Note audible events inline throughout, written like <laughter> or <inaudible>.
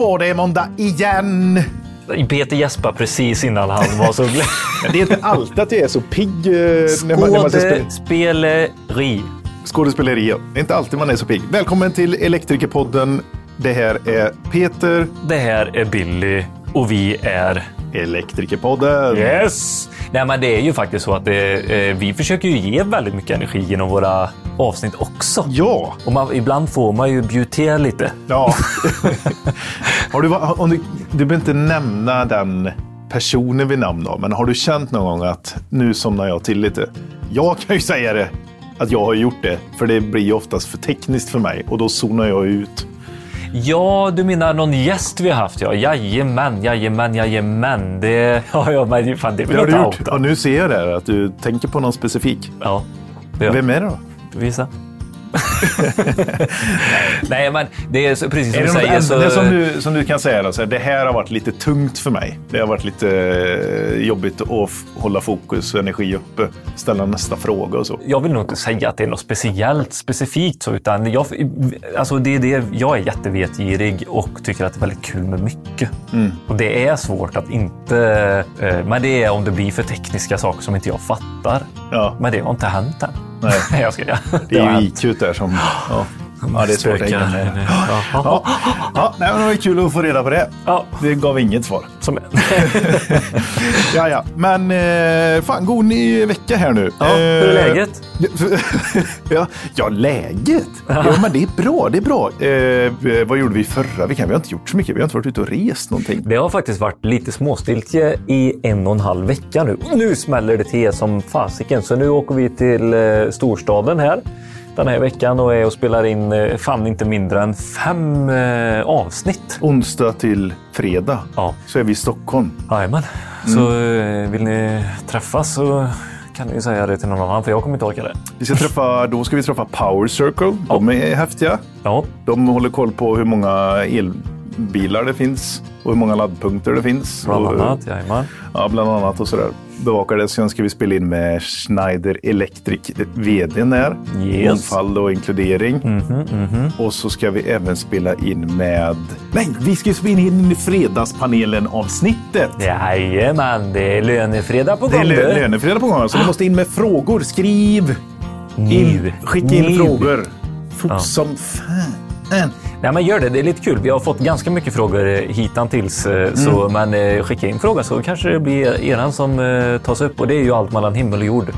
var det måndag igen. Peter gäspade precis innan han var så glad. <laughs> Det är inte alltid att jag är så pigg eh. Skådespeleri. Skådespeleri, ja. Det är inte alltid man är så pigg. Välkommen till Elektrikerpodden. Det här är Peter, Det här är Billy och vi är... Elektrikerpodden. Yes! Nej, men det är ju faktiskt så att det, eh, vi försöker ju ge väldigt mycket energi genom våra avsnitt också. Ja. Och man, ibland får man ju bjuda lite. ja. <laughs> har du, om du, du behöver inte nämna den personen vid namn då, men har du känt någon gång att nu somnar jag till lite? Jag kan ju säga det, att jag har gjort det, för det blir ju oftast för tekniskt för mig och då zonar jag ut. Ja, du menar någon gäst vi har haft? Ja, jajamän, jajamän, jajamän. Det <laughs> har jag men fan, det Det har du gjort. Och nu ser jag det, att du tänker på någon specifik. Ja, Vem är det då? Visa. <laughs> Nej, men det är precis som Är du det, något säger. Så, ämne som, du, som du kan säga då, så här, det här har varit lite tungt för mig. Det har varit lite eh, jobbigt att hålla fokus och energi uppe, ställa nästa fråga och så. Jag vill nog inte säga att det är något speciellt, specifikt så, utan jag, alltså det är det, jag är jättevetgirig och tycker att det är väldigt kul med mycket. Mm. Och det är svårt att inte... eh, Men det är om det blir för tekniska saker som inte jag fattar. Ja, Men det har inte hänt än. Nej. <laughs> jag ska, ja. det är ju. IQ där som... Ja, ja det är svårt med. Ja. Ja, ja, nej, men det var kul att få reda på det. Ja, Det gav inget svar. som, <laughs> Ja, ja. Men eh, fan, god ny vecka här nu. ja, hur är Eh, läget? <laughs> ja, ja, läget? Ja, men det är bra. Det är bra. Eh, vad gjorde vi förra veckan? Vi har inte gjort så mycket. Vi har inte varit ute och rest någonting. Det har faktiskt varit lite småstiltje i en och en halv vecka nu. Nu smäller det till som fasiken. Så nu åker vi till eh, storstaden här den här veckan och är och spelar in eh, fan inte mindre än fem eh, avsnitt. Onsdag till fredag Ja, så är vi i Stockholm. jajamän. Så eh, vill ni träffas så kan ni säga det till någon annan för jag kommer inte orka det. Vi ska träffa, då ska vi träffa Power Circle. De är häftiga. Ja, De håller koll på hur många elbilar det finns och hur många laddpunkter det finns. bland och, annat. Jajamän. Ja, bland annat och sådär. Bevakar det. Sen ska vi spela in med Schneider Electric, vdn där. Yes. Mångfald och inkludering. Mhm, mhm. Och så ska vi även spela in med... Nej, vi ska spela in Fredagspanelen-avsnittet. Jajamän, det är lönefredag på Det är gång. lö- lönefredag på gång, så ni måste in med frågor. Skriv! In, skicka in Nu. frågor. Fort Ja. som fan. Nej, men gör det. Det är lite kul. Vi har fått ganska mycket frågor eh, hittills. eh, Så, men eh, skicka in frågor så kanske det blir eran som tas upp. Och det är ju allt mellan himmel och jord.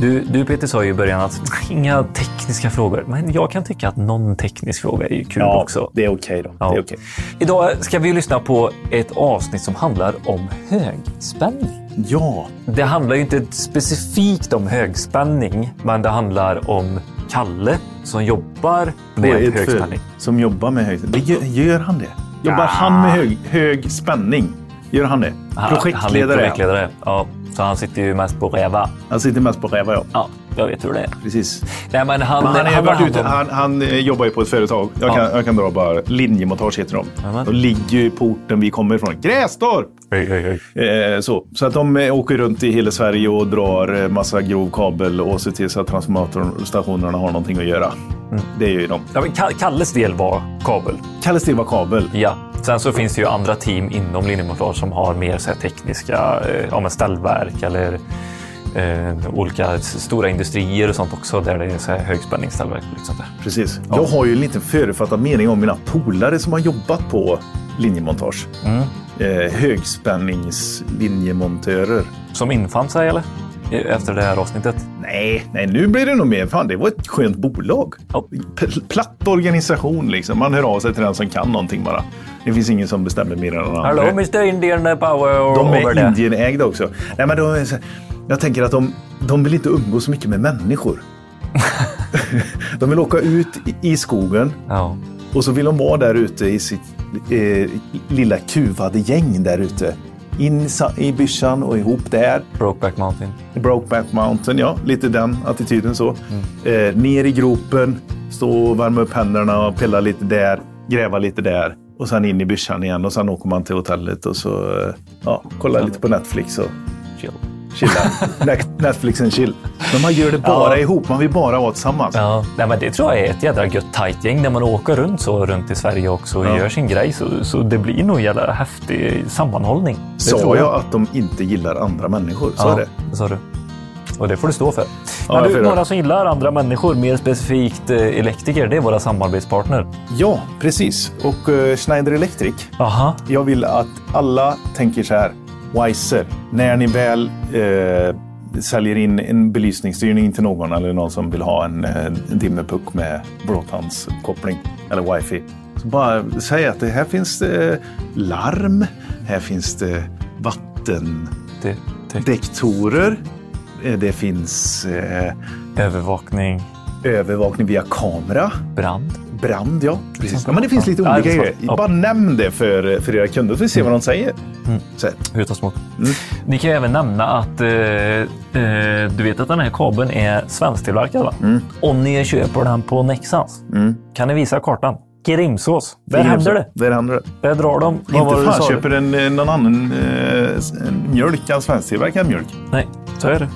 Du, du Peter sa ju i början att <laughs> inga tekniska frågor. Men jag kan tycka att någon teknisk fråga är ju kul också. det är okej då. Ja. Det är okej. Idag ska vi lyssna på ett avsnitt som handlar om högspänning. Ja, Det handlar ju inte specifikt om högspänning, men det handlar om Kalle som jobbar med högspänning. som jobbar med hög det gör, gör han det? Jobbar Ja. han med hög, hög spänning? Gör han det? Han- Han är Projektledare. projektledare. Ja, så han sitter ju mest på räva. Han sitter mest på räva, ja. Ja, jag vet hur det är. Precis. Nej, men han, Men han, han, varit ute, han, han eh, jobbar ju på ett företag. Jag, Ja. kan, jag kan dra bara linjemontage heter de. Jajamän. De ligger ju på orten vi kommer ifrån. Grästorp! Oj, oj, oj. Eh, så. så att de eh, åker runt i hela Sverige och drar eh, massa grov kabel och ser till så att transformatorstationerna har någonting att göra. Mm. Det är ju de. Ja, men Ka- Kalles del var kabel. Kalles det var kabel. Ja. Sen så finns det ju andra team inom linjemontage som har mer så tekniska ja, ställverk eller eh, olika stora industrier och sånt också där det är så här högspänningsställverk sånt där. Precis. Jag har ju en liten förutfattad mening om mina polare som har jobbat på linjemontage. Mm. Eh, högspänningslinjemontörer. Som infann sig eller? Efter det här avsnittet. Nej, nej, nu blir det nog mer. Fan, det var ett skönt bolag. Ja. Platt organisation liksom. Man hör av sig till den som kan någonting bara. Det finns ingen som bestämmer mer än någon Hallå annan. Mr Indian Power De är. Indienägda också. Nej, men de så, jag tänker att de, de vill inte umgås så mycket med människor. <laughs> de vill åka ut i, i skogen Ja. och så vill de vara där ute i sitt eh, lilla kuvade gäng där ute. In i sa- i byschan och ihop där. Brokeback Mountain. Brokeback Mountain, ja. Lite den attityden så. Eh, ner i gropen, stå och värma upp händerna och pilla lite där, gräva lite där. Och sen in i byschan igen och sen åker man till hotellet och så eh, ja, kollar lite på Netflix och Chill. Chilla. Netflix and chill. Men man gör det bara Ja. ihop. Man vill bara vara tillsammans. Ja, nej, men det tror jag är ett jädra gött tajt gäng där man åker runt så runt i Sverige också och Ja. gör sin grej. Så, så det blir nog en jävla häftig sammanhållning. Det Sa tror jag att de inte gillar andra människor? Sa jag det? det sa du. Och det får du stå för. Ja, Men jag du, några som gillar andra människor, mer specifikt eh, elektriker, det är våra samarbetspartner. Ja, precis. Och eh, Schneider Electric. Aha. Jag vill att alla tänker så här. Wiser. När ni väl eh, säljer in en belysningsstyrning till någon eller någon som vill ha en, eh, en dimmerpuck med brådbandskoppling eller wifi. Så bara säg att det här finns det larm. Här finns det vattendektorer. Eh, Det finns eh, övervakning, övervakning via kamera. brand. Brand, ja. Precis. Ja, men det finns lite olika grejer. Ja. Bara nämn det för, för era kunder så vi ser vad de säger. Så tas emot. Mm. Ni kan även nämna att eh, eh, du vet att den här kabeln är svensktillverkad. Va? Mm. Om ni köper den på Nexans kan ni visa kartan. Grimsås. Där händer det. Där händer det. Där drar de. Vad Inte du fan sa? köper en, eh, någon annan eh, mjölk, en svensktillverkad mjölk. Nej, så är det.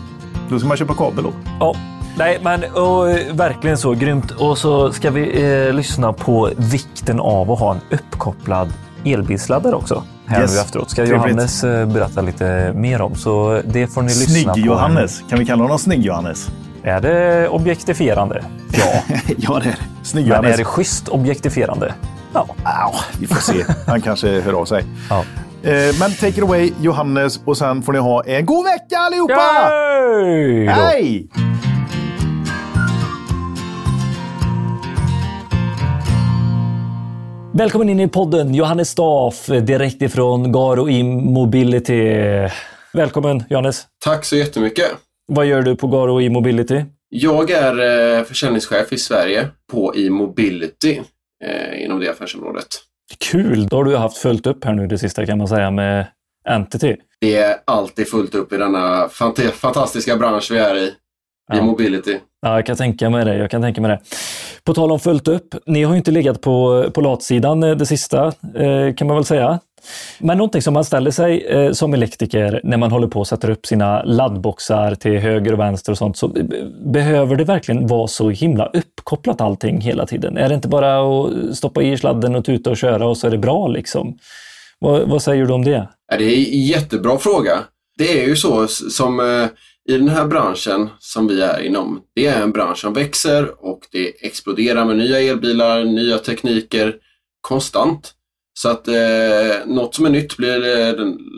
Då ska man köpa kabel då. Ja. Nej, men och, eh, verkligen så grymt. Och så ska vi eh, lyssna på vikten av att ha en uppkopplad elbilsladdare också. Här Yes. nu efteråt. Ska Trevligt. Johannes eh, berätta lite mer om. Så det får ni lyssna på. Snygg-Johannes. Kan vi kalla honom Snygg-Johannes? Är det objektifierande? Ja. <laughs> ja, det är det. Men är det schysst objektifierande? Ja. Au, vi får se. Han kanske hör av sig. ja. Eh, men take it away, Johannes. Och sen får ni ha en god vecka allihopa! Då! Hej! Välkommen in i podden Johannes Staff direkt ifrån Garo E-mobility. Välkommen Johannes. Tack så jättemycket. Vad gör du på Garo E-mobility? Jag är eh, försäljningschef i Sverige på e-mobility eh, inom det affärsområdet. Kul! Då har du haft följt upp här nu det sista kan man säga med Entity. Det är alltid fullt upp i denna fant- fantastiska bransch vi är i, Ja. e-mobility. Ja, jag kan tänka mig det. Jag kan tänka mig det. På tal om följt upp. Ni har ju inte legat på, på latsidan eh, det sista, eh, kan man väl säga. Men någonting som man ställer sig eh, som elektriker när man håller på och sätter upp sina laddboxar till höger och vänster och sånt. Så eh, behöver det verkligen vara så himla uppkopplat allting hela tiden? Är det inte bara att stoppa i sladden och tuta och köra och så är det bra liksom? Vad, vad säger du om det? Ja, det är en jättebra fråga. Det är ju så som eh, i den här branschen som vi är inom. Det är en bransch som växer och det exploderar med nya elbilar, nya tekniker konstant. Så att eh, något som är nytt blir eh,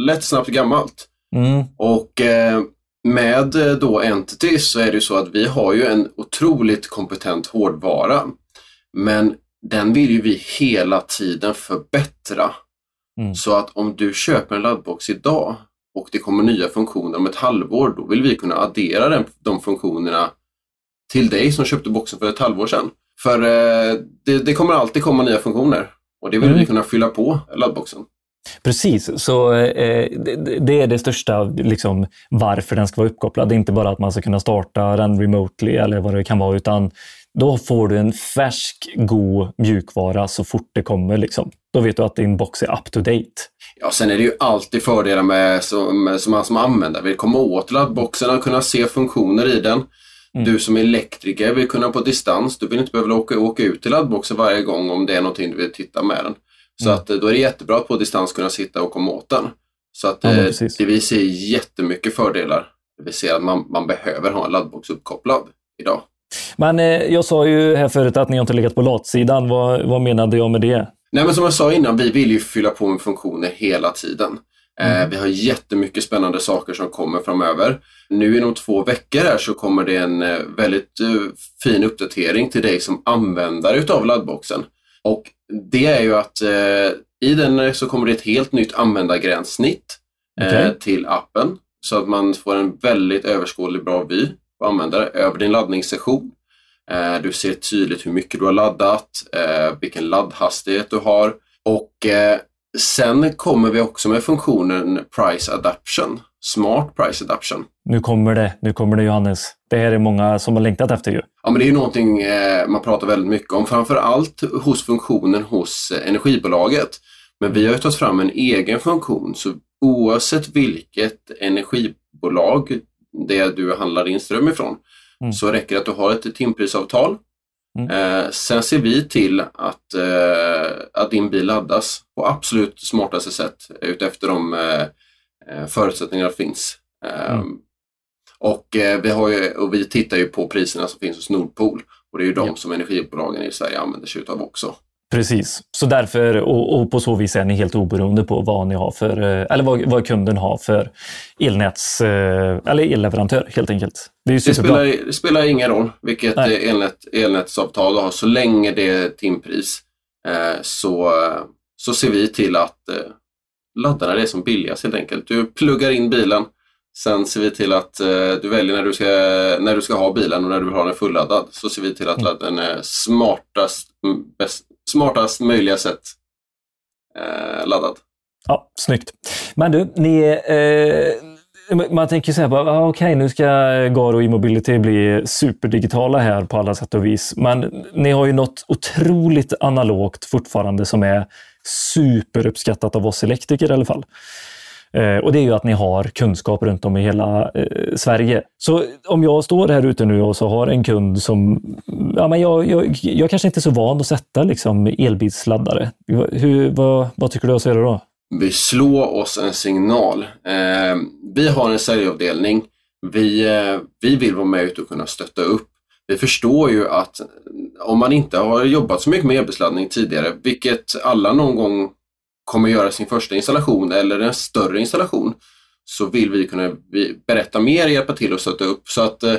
lätt snabbt gammalt. Mm, Och eh, med eh, då Entity så är det ju så att vi har ju en otroligt kompetent hårdvara. Men den vill ju vi hela tiden förbättra. Mm. Så att om du köper en laddbox idag och det kommer nya funktioner om ett halvår, då vill vi kunna addera den, de funktionerna till dig som köpte boxen för ett halvår sedan. För eh, det, det kommer alltid komma nya funktioner och det vill Mm. vi kunna fylla på laddboxen. Precis, så eh, det, det är det största liksom, varför den ska vara uppkopplad. Det är inte bara att man ska kunna starta den remotely eller vad det kan vara, utan då får du en färsk, god mjukvara så fort det kommer. Liksom. Då vet du att din box är up to date. Ja, sen är det ju alltid fördelar med som, som man som användare vill komma åt laddboxen och kunna se funktioner i den. Mm. Du som elektriker vill kunna på distans, du vill inte behöva åka, åka ut till laddboxen varje gång om det är någonting du vill titta med den. Så Mm. att eh, då är det jättebra att på distans kunna sitta och komma åt den. Så att Ja, eh, det vi ser jättemycket fördelar. Vi ser att man, man behöver ha en laddbox uppkopplad idag. Men eh, jag sa ju här förut att ni inte legat på latsidan. Vad, vad menade jag med det? Nej men som jag sa innan, vi vill ju fylla på med funktioner hela tiden. Eh, vi har jättemycket spännande saker som kommer framöver. Nu inom två veckor här så kommer det en eh, väldigt eh, fin uppdatering till dig som användare utav laddboxen. Och det är ju att eh, i den eh, så kommer det ett helt nytt användargränssnitt eh, Okej. till appen. Så att man får en väldigt överskådlig bra vy på användare över din laddningssession. Eh, Du ser tydligt hur mycket du har laddat, eh, vilken laddhastighet du har och eh, sen kommer vi också med funktionen Price Adaption, Smart Price Adaption. Nu kommer det, nu kommer det Johannes. Det här är många som har längtat efter ju. Ja, men det är ju någonting man pratar väldigt mycket om, framför allt hos funktionen hos energibolaget. Men vi har ju tagit fram en egen funktion, så oavsett vilket energibolag, det du handlar din ström ifrån, Mm. så räcker det att du har ett timprisavtal. Mm. Eh, sen ser vi till att, eh, att din bil laddas på absolut smartaste sätt utefter de eh, eh, förutsättningar som finns. Eh, Mm. och, eh, vi har ju, och vi tittar ju på priserna som finns hos Nordpol och det är ju de som energibolagen i Sverige använder sig utav också. Precis, så därför och, och på så vis är ni helt oberoende på vad ni har för, eh, eller vad, vad kunden har för elnäts, eh, eller elleverantör helt enkelt. Det Det spelar, det spelar ingen roll vilket Nej. eh, elnät, elnätsavtal du har. Så länge det är timpris eh, så, så ser vi till att eh, ladda när det är som billigast helt enkelt. Du pluggar in bilen. Sen ser vi till att eh, du väljer när du, ska, när du ska ha bilen och när du vill ha den fulladdad. Så ser vi till att Mm. ladda den är smartast, bäst, smartast möjliga sätt eh, laddad. Ja, snyggt. Men du, ni, eh, man tänker så här, bara, ah, okej nu ska Garo e-mobility bli superdigitala här på alla sätt och vis. Men ni har ju något otroligt analogt fortfarande som är superuppskattat av oss elektriker i alla fall. Eh, och det är ju att ni har kunskap runt om i hela eh, Sverige. Så om jag står här ute nu och så har en kund som, ja men jag, jag, jag kanske inte är så van att sätta liksom elbilsladdare. Hur, vad, vad tycker du jag ska göra då? Vi slår oss en signal. Eh, vi har en säljavdelning. Vi, eh, vi vill vara med ute och kunna stötta upp. Vi förstår ju att om man inte har jobbat så mycket med elbilsladdning tidigare, vilket alla någon gång kommer göra sin första installation eller en större installation, så vill vi kunna berätta mer, hjälpa till och stötta upp. Så att eh,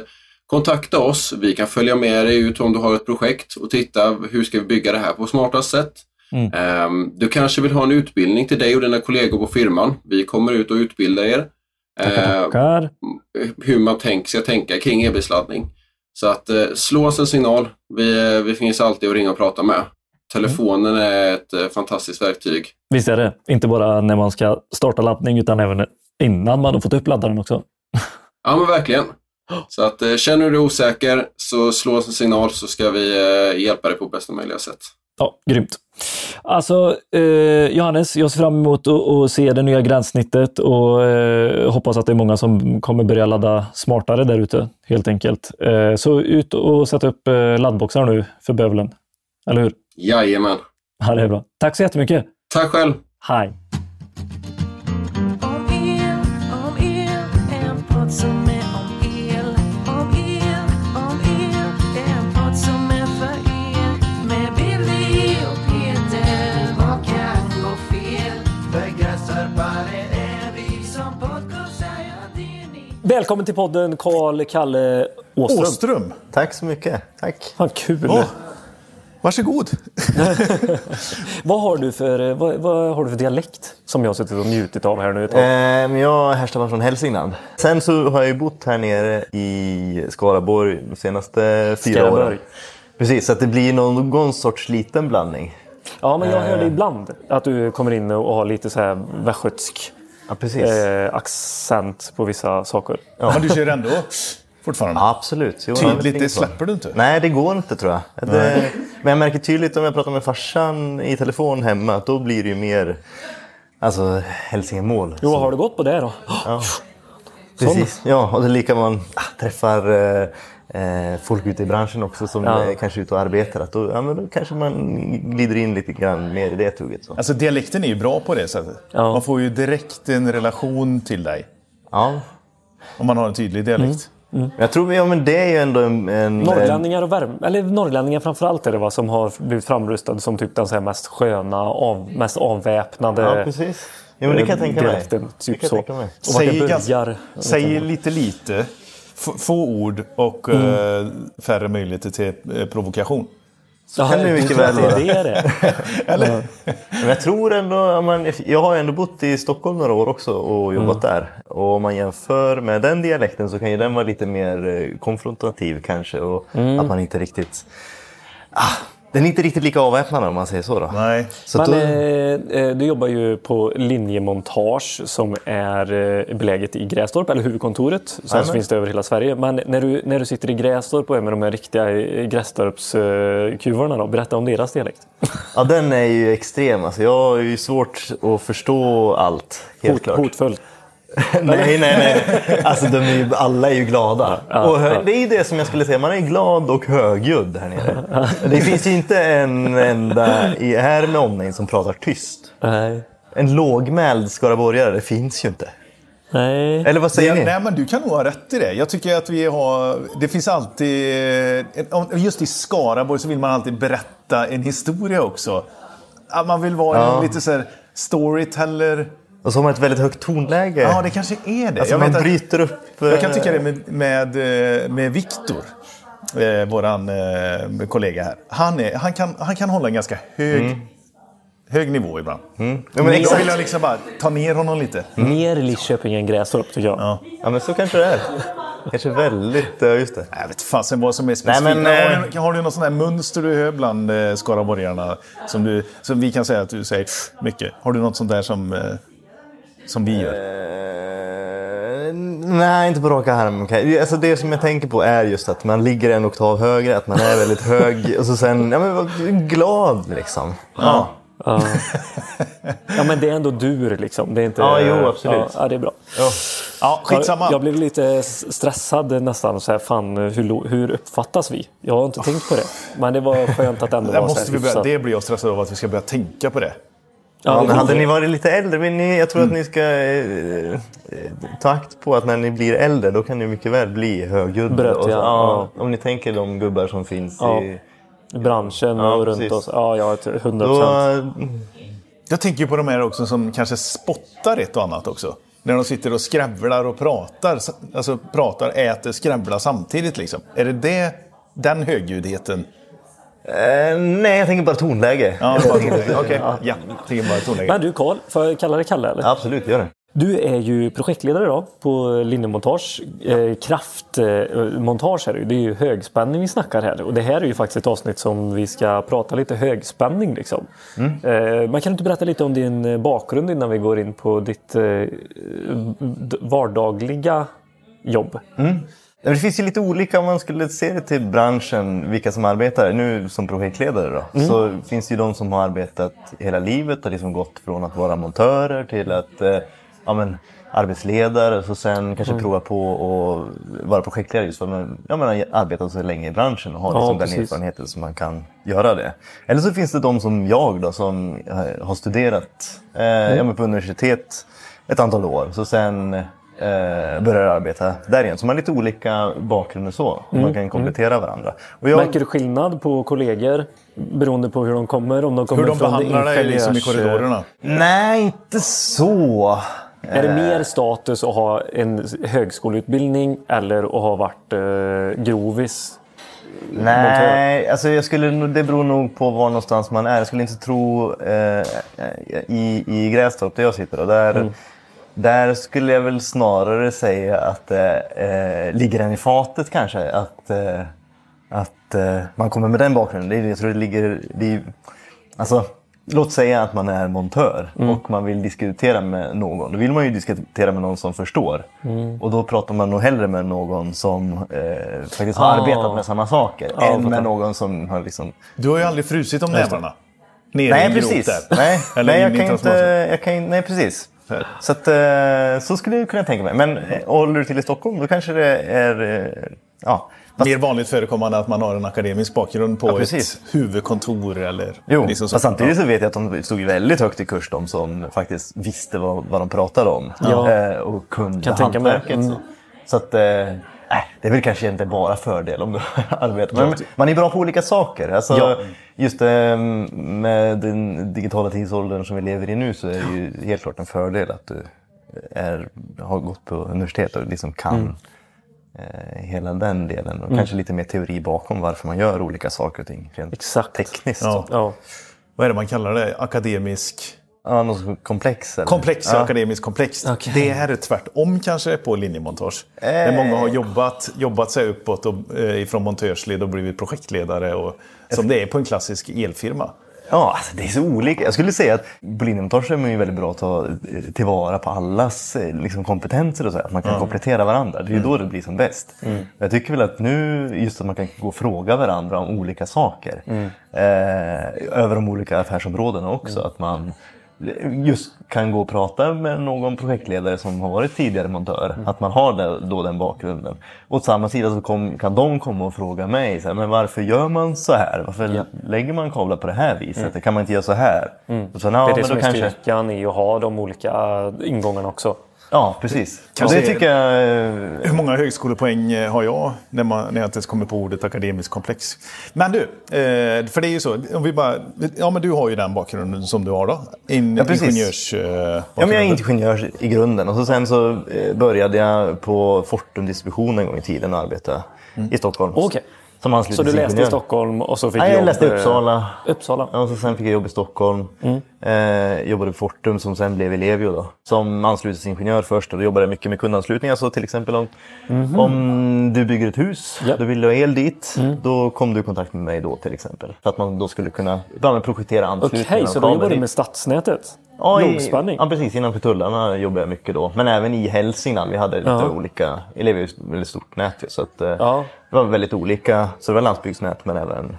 kontakta oss. Vi kan följa med dig ut om du har ett projekt och titta hur ska vi bygga det här på smartast sätt. Mm. Ehm, Du kanske vill ha en utbildning till dig och dina kollegor på firman. Vi kommer ut och utbildar er. Tackar, Ehm, tackar. hur man tänk, ska tänka kring elbilsladdning. Så att eh, slå oss en signal. Vi, eh, vi finns alltid att ringa och prata med. Telefonen är ett eh, fantastiskt verktyg. Visst är det. Inte bara när man ska starta laddning utan även innan man har fått upp laddaren också. Ja men verkligen. Så att eh, känner du dig osäker så slå oss en signal så ska vi eh, hjälpa dig på bästa möjliga sätt. Ja, grymt. Alltså, eh, Johannes, jag ser fram emot att, se det nya gränssnittet och eh, hoppas att det är många som kommer börja ladda smartare där ute, helt enkelt. Eh, så ut och sätta upp laddboxar nu för bövelen. Eller hur? Jajamän. Ja, det är bra. Tack så jättemycket. Tack själv. Hej! Välkommen till podden Karl Kalle Åström. Åström, Tack så mycket. Tack. Vad kul! Åh. Varsågod. <laughs> Vad, har du för, vad, vad har du för dialekt som jag har suttit och njutit av här nu ett tag? Eh, men jag härstammar från Hälsingland. Sen så har jag ju bott här nere i Skaraborg de senaste fyra Skaraborg. åren. Precis, så att det blir någon sorts liten blandning. Ja, men jag hörde ibland att du kommer in och har lite så här västgötsk Ja, eh, accent på vissa saker. Men du kör ändå fortfarande? Ja, absolut. Jo, Tydligt, det så. släpper du inte? Nej, det går inte tror jag. Det, men jag märker tydligt om jag pratar med farsan i telefon hemma att då blir det ju mer alltså, Hälsingemål. Jo, har det gått på det då? Precis, ja. Och det är lika man ah, träffar eh, eh, folk ute i branschen också som Ja. är kanske är ute och arbetar. Att då, ja, men då kanske man glider in lite grann mer i det tugget. Så. Alltså dialekten är ju bra på det sättet. Ja. Man får ju direkt en relation till dig. Ja. Om man har en tydlig dialekt. Men Jag tror ja, men det är ju ändå en... en Norrlänningar och värme, eller norrlänningar framförallt är det va, som har blivit framrustade som typ den så här mest sköna, av, mest avväpnade Ja, precis. Ja, men det kan jag tänka mig. dialekten. Det Typ kan jag Säger börjar. Säger lite lite, få ord och eh, färre möjligheter till eh, provokation. Ja, kan det mycket väl vara. Det är det. <laughs> Eller? Men jag tror ändå, man, jag har ändå bott i Stockholm några år också och jobbat där. Och om man jämför med den dialekten så kan ju den vara lite mer eh, konfrontativ kanske. Och att man inte riktigt... Ah, den är inte riktigt lika avväpnad om man säger så. Då. Nej. Så Men då, eh, eh, du jobbar ju på Linjemontage som är eh, beläget i Grästorp, eller huvudkontoret. Sen så Jajamän. finns det över hela Sverige. Men när du, när du sitter i Grästorp och är med de här riktiga eh, Grästorpskuvarna, då, berätta om deras dialekt. ja, den är ju extrem. Alltså, jag har ju svårt att förstå allt, helt Hot, klart. hotfull. <laughs> nej, nej, nej. Alltså de är ju, alla är ju glada. och hö- Det är ju det som jag skulle säga, man är glad och högljudd här nere. Det finns ju inte en enda i här med omnejd som pratar tyst. Nej. En lågmäld skaraborgare, det finns ju inte. Nej. Eller vad säger Det, ni? nej, men du kan nog ha rätt i det. Jag tycker att vi har... Det finns alltid... Just i Skaraborg så vill man alltid berätta en historia också. Att man vill vara Ja. en lite så här storyteller. Och så har man ett väldigt högt tonläge. Ja, det kanske är det. alltså jag, man vet att, bryter upp... jag kan eh, tycka det med, med, eh, med Viktor. Eh, våran eh, kollega här. Han, är, han, kan, han kan hålla en ganska hög, hög nivå ibland. Ja, men jag exakt. vill liksom bara ta ner honom lite. Mer Lidköping än Grästorp tycker jag. Ja. Ja, men så kanske det är. Kanske väldigt... ja, Just det. Jag vet fasen vad som är specifikt. Nej, men, eh, har, du, har du något sånt här mönster du hör bland eh, skaraborgarna? Som, du, som vi kan säga att du säger mycket. Har du något sånt där som, eh, som vi gör? Eh, nej, inte på rak arm. Alltså det som jag tänker på är just att man ligger en oktav högre, att man är väldigt hög och så sen ja, men, var glad liksom. Ja. Ja. ja, men det är ändå dur liksom. Det är inte... Ja, jo, absolut. Ja, det är bra. Ja, skitsamma. Jag, jag blev lite stressad nästan. Så här, fan, hur, hur uppfattas vi? Jag har inte tänkt på det. Men det var skönt att ändå Där vara så måste här vi börja, det blir jag stressad av att vi ska börja tänka på det. Ja, men hade ni varit lite äldre, men ni, jag tror att ni ska eh, eh, ta akt på att när ni blir äldre då kan ni mycket väl bli högljudda. Brötiga, Och så- ja. Om ni tänker de gubbar som finns Ja. i... branschen Ja, och runt precis. oss. Ja, ja, till 100 Då, procent. Jag tänker på de här också som kanske spottar ett och annat också. När de sitter och skrävlar och pratar. Alltså pratar, äter, skrävlar samtidigt liksom. Är det, det den högljuddheten? Eh, nej, jag tänker bara tonläge. Ja, bara tonläge. <laughs> Okej, ja. Jag tänker bara tonläge. Men du Karl, får jag kalla dig Kalle? Eller? Absolut, gör det. Du är ju projektledare då på Linnemontage. Eh, kraftmontage är det ju. Det är ju högspänning vi snackar här. Och det här är ju faktiskt ett avsnitt som vi ska prata lite högspänning. Liksom. Eh, man kan inte berätta lite om din eh, bakgrund innan vi går in på ditt eh, vardagliga jobb? Men Det finns ju lite olika om man skulle se det till branschen, vilka som arbetar. Nu som projektledare då, så finns det ju de som har arbetat hela livet och liksom gått från att vara montörer till att eh, ja, men, arbetsledare och sen kanske prova på att vara projektledare just för att man, ja, man har arbetat så länge i branschen och har Ja, liksom den precis. erfarenheten som man kan göra det. Eller så finns det de som jag då som eh, har studerat eh, ja, men på universitet ett antal år. Så sen eh, börjar arbeta där igen. Så man har lite olika bakgrunder så. Man kan komplettera varandra. Och jag, Märker du skillnad på kollegor beroende på hur de kommer? Om de kommer Hur de från behandlar dig liksom i korridorerna. Nej, inte så. Är det mer status att ha en högskoleutbildning eller att ha varit eh, grovis? Nej, alltså jag skulle, det beror nog på var någonstans man är. Jag skulle inte tro eh, i, i Grästorp där jag sitter. Och där, där skulle jag väl snarare säga att det eh, ligger den i fatet kanske. Att, eh, att eh, man kommer med den bakgrunden. Det är, jag tror det ligger... Det alltså, låt säga att man är montör och man vill diskutera med någon. Då vill man ju diskutera med någon som förstår. Och då pratar man nog hellre med någon som eh, faktiskt har Ah. arbetat med samma saker. Ja, än med någon som har liksom... Du har ju aldrig frusit om nävarna. Nej, precis. <laughs> Nej, jag kan inte, transformatorn. jag kan, nej, precis. Så, att, eh, så skulle jag kunna tänka mig. Men eh, håller du till i Stockholm då kanske det är... eh, Ja, fast, Mer vanligt förekommande att man har en akademisk bakgrund på Ja, ett huvudkontor eller jo, liksom så. fast samtidigt så vet jag att de stod väldigt högt i kurs de som faktiskt visste vad, vad de pratade om. Ja. Och kunde Kan tänka mig. hantverket. Mm. Så, så att... Eh, Nej, det är väl kanske inte bara fördel om du <laughs> arbetar. Men man är bra på olika saker. Alltså, Ja. Just eh, med den digitala tidsåldern som vi lever i nu så är det ju helt klart en fördel att du är, har gått på universitet och liksom kan Mm. eh, hela den delen. Och kanske lite mer teori bakom varför man gör olika saker och ting rent Exakt. tekniskt. Ja. Ja. Vad är det man kallar det? Akademisk... Ja, något som komplex. Eller? Komplex, ja. akademiskt komplext. Okej. Det här är tvärtom kanske på linjemontage. Där Eh. många har jobbat, jobbat sig uppåt och, eh, ifrån montörsled och blivit projektledare. Och, som det är på en klassisk elfirma. Ja, alltså det är så olika. Jag skulle säga att på linjemontage är man ju väldigt bra att ta eh, tillvara på allas eh, liksom, kompetenser och så. Att man kan komplettera varandra. Det är ju då det blir som bäst. Jag tycker väl att nu, just att man kan gå och fråga varandra om olika saker. Eh, över de olika affärsområdena också. Att man just kan gå och prata med någon projektledare som har varit tidigare montör. Att man har det, då den bakgrunden. Och åt samma sida så kom, kan de komma och fråga mig, så här, men varför gör man så här? Varför lägger man kablar på det här viset? Kan man inte göra så här? Och så, Det är ja, det men som då är kanske... styrkan i att ha de olika ingångarna också. Ja, precis. Kanske det tycker jag... eh, Hur många högskolepoäng eh, har jag när, man, när jag inte ens kommer på ordet akademiskt komplex? Men du, eh, för det är ju så. Om vi bara, ja, men du har ju den bakgrunden som du har då. In, Ja, precis. ingenjörs, eh, Ja, men jag är ingenjör i grunden och så sen så började jag på Fortum Distribution en gång i tiden och arbeta i Stockholm. Okej. Som Så du läste i Stockholm och så fick Nej, jobb... jag läste i eh, Uppsala. Uppsala. Ja, och så sen fick jag jobb i Stockholm. Eh, jobbade på Fortum som sen blev Ellevio då. Som anslutningsingenjör först och då jobbade jag mycket med kundanslutningar. Så till exempel om, om du bygger ett hus, Ja. du vill ha el dit. Då kom du i kontakt med mig då till exempel. För att man då skulle kunna annat projektera anslutningar. Okej, och så då jobbar du med stadsnätet? Ja, i- Lågspänning? Ja, precis. Innanför tullarna jobbade jag mycket då. Men även i Hälsingland. Vi hade lite Ja. olika... Vi lever ju i ett väldigt stort nät. Så att, eh, Ja. det var väldigt olika. Så det var landsbygdsnät men även,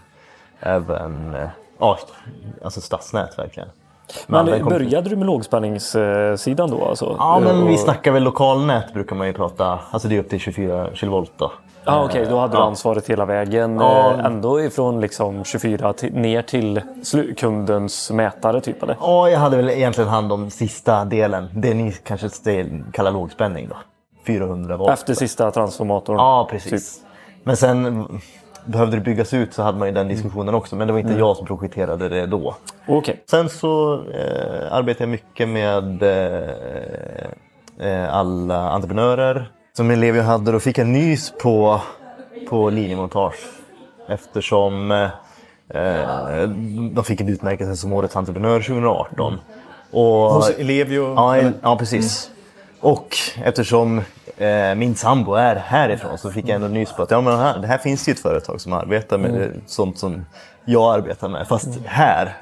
även eh, ja, alltså stadsnät verkligen. Men kom- började du med lågspänningssidan då? Alltså? Ja, men vi snackar väl lokalnät brukar man ju prata. Alltså det är upp till 24 kilovolt då. Ja, okej, då hade du ansvaret hela vägen. Ja. eh, Ändå ifrån liksom 24 till, ner till kundens mätare typ eller? Ja, jag hade väl egentligen hand om sista delen. Det ni kanske kallar lågspänning då. 400 volt. Efter sista transformatorn? Ja, precis. Typ. Men sen behövde det byggas ut så hade man ju den diskussionen också. Men det var inte jag som projekterade det då. Okej. Sen så eh, arbetade jag mycket med eh, eh, alla entreprenörer som Ellevio hade. Då fick jag nys på, på linjemontage eftersom eh, eh, de fick en utmärkelse som Årets entreprenör 2018. Och, Hos Ellevio? Ja, el- ja precis. Och eftersom eh, min sambo är härifrån så fick jag ändå nys på att ja, men här, det här finns ju ett företag som arbetar med det, sånt som jag arbetar med, fast här.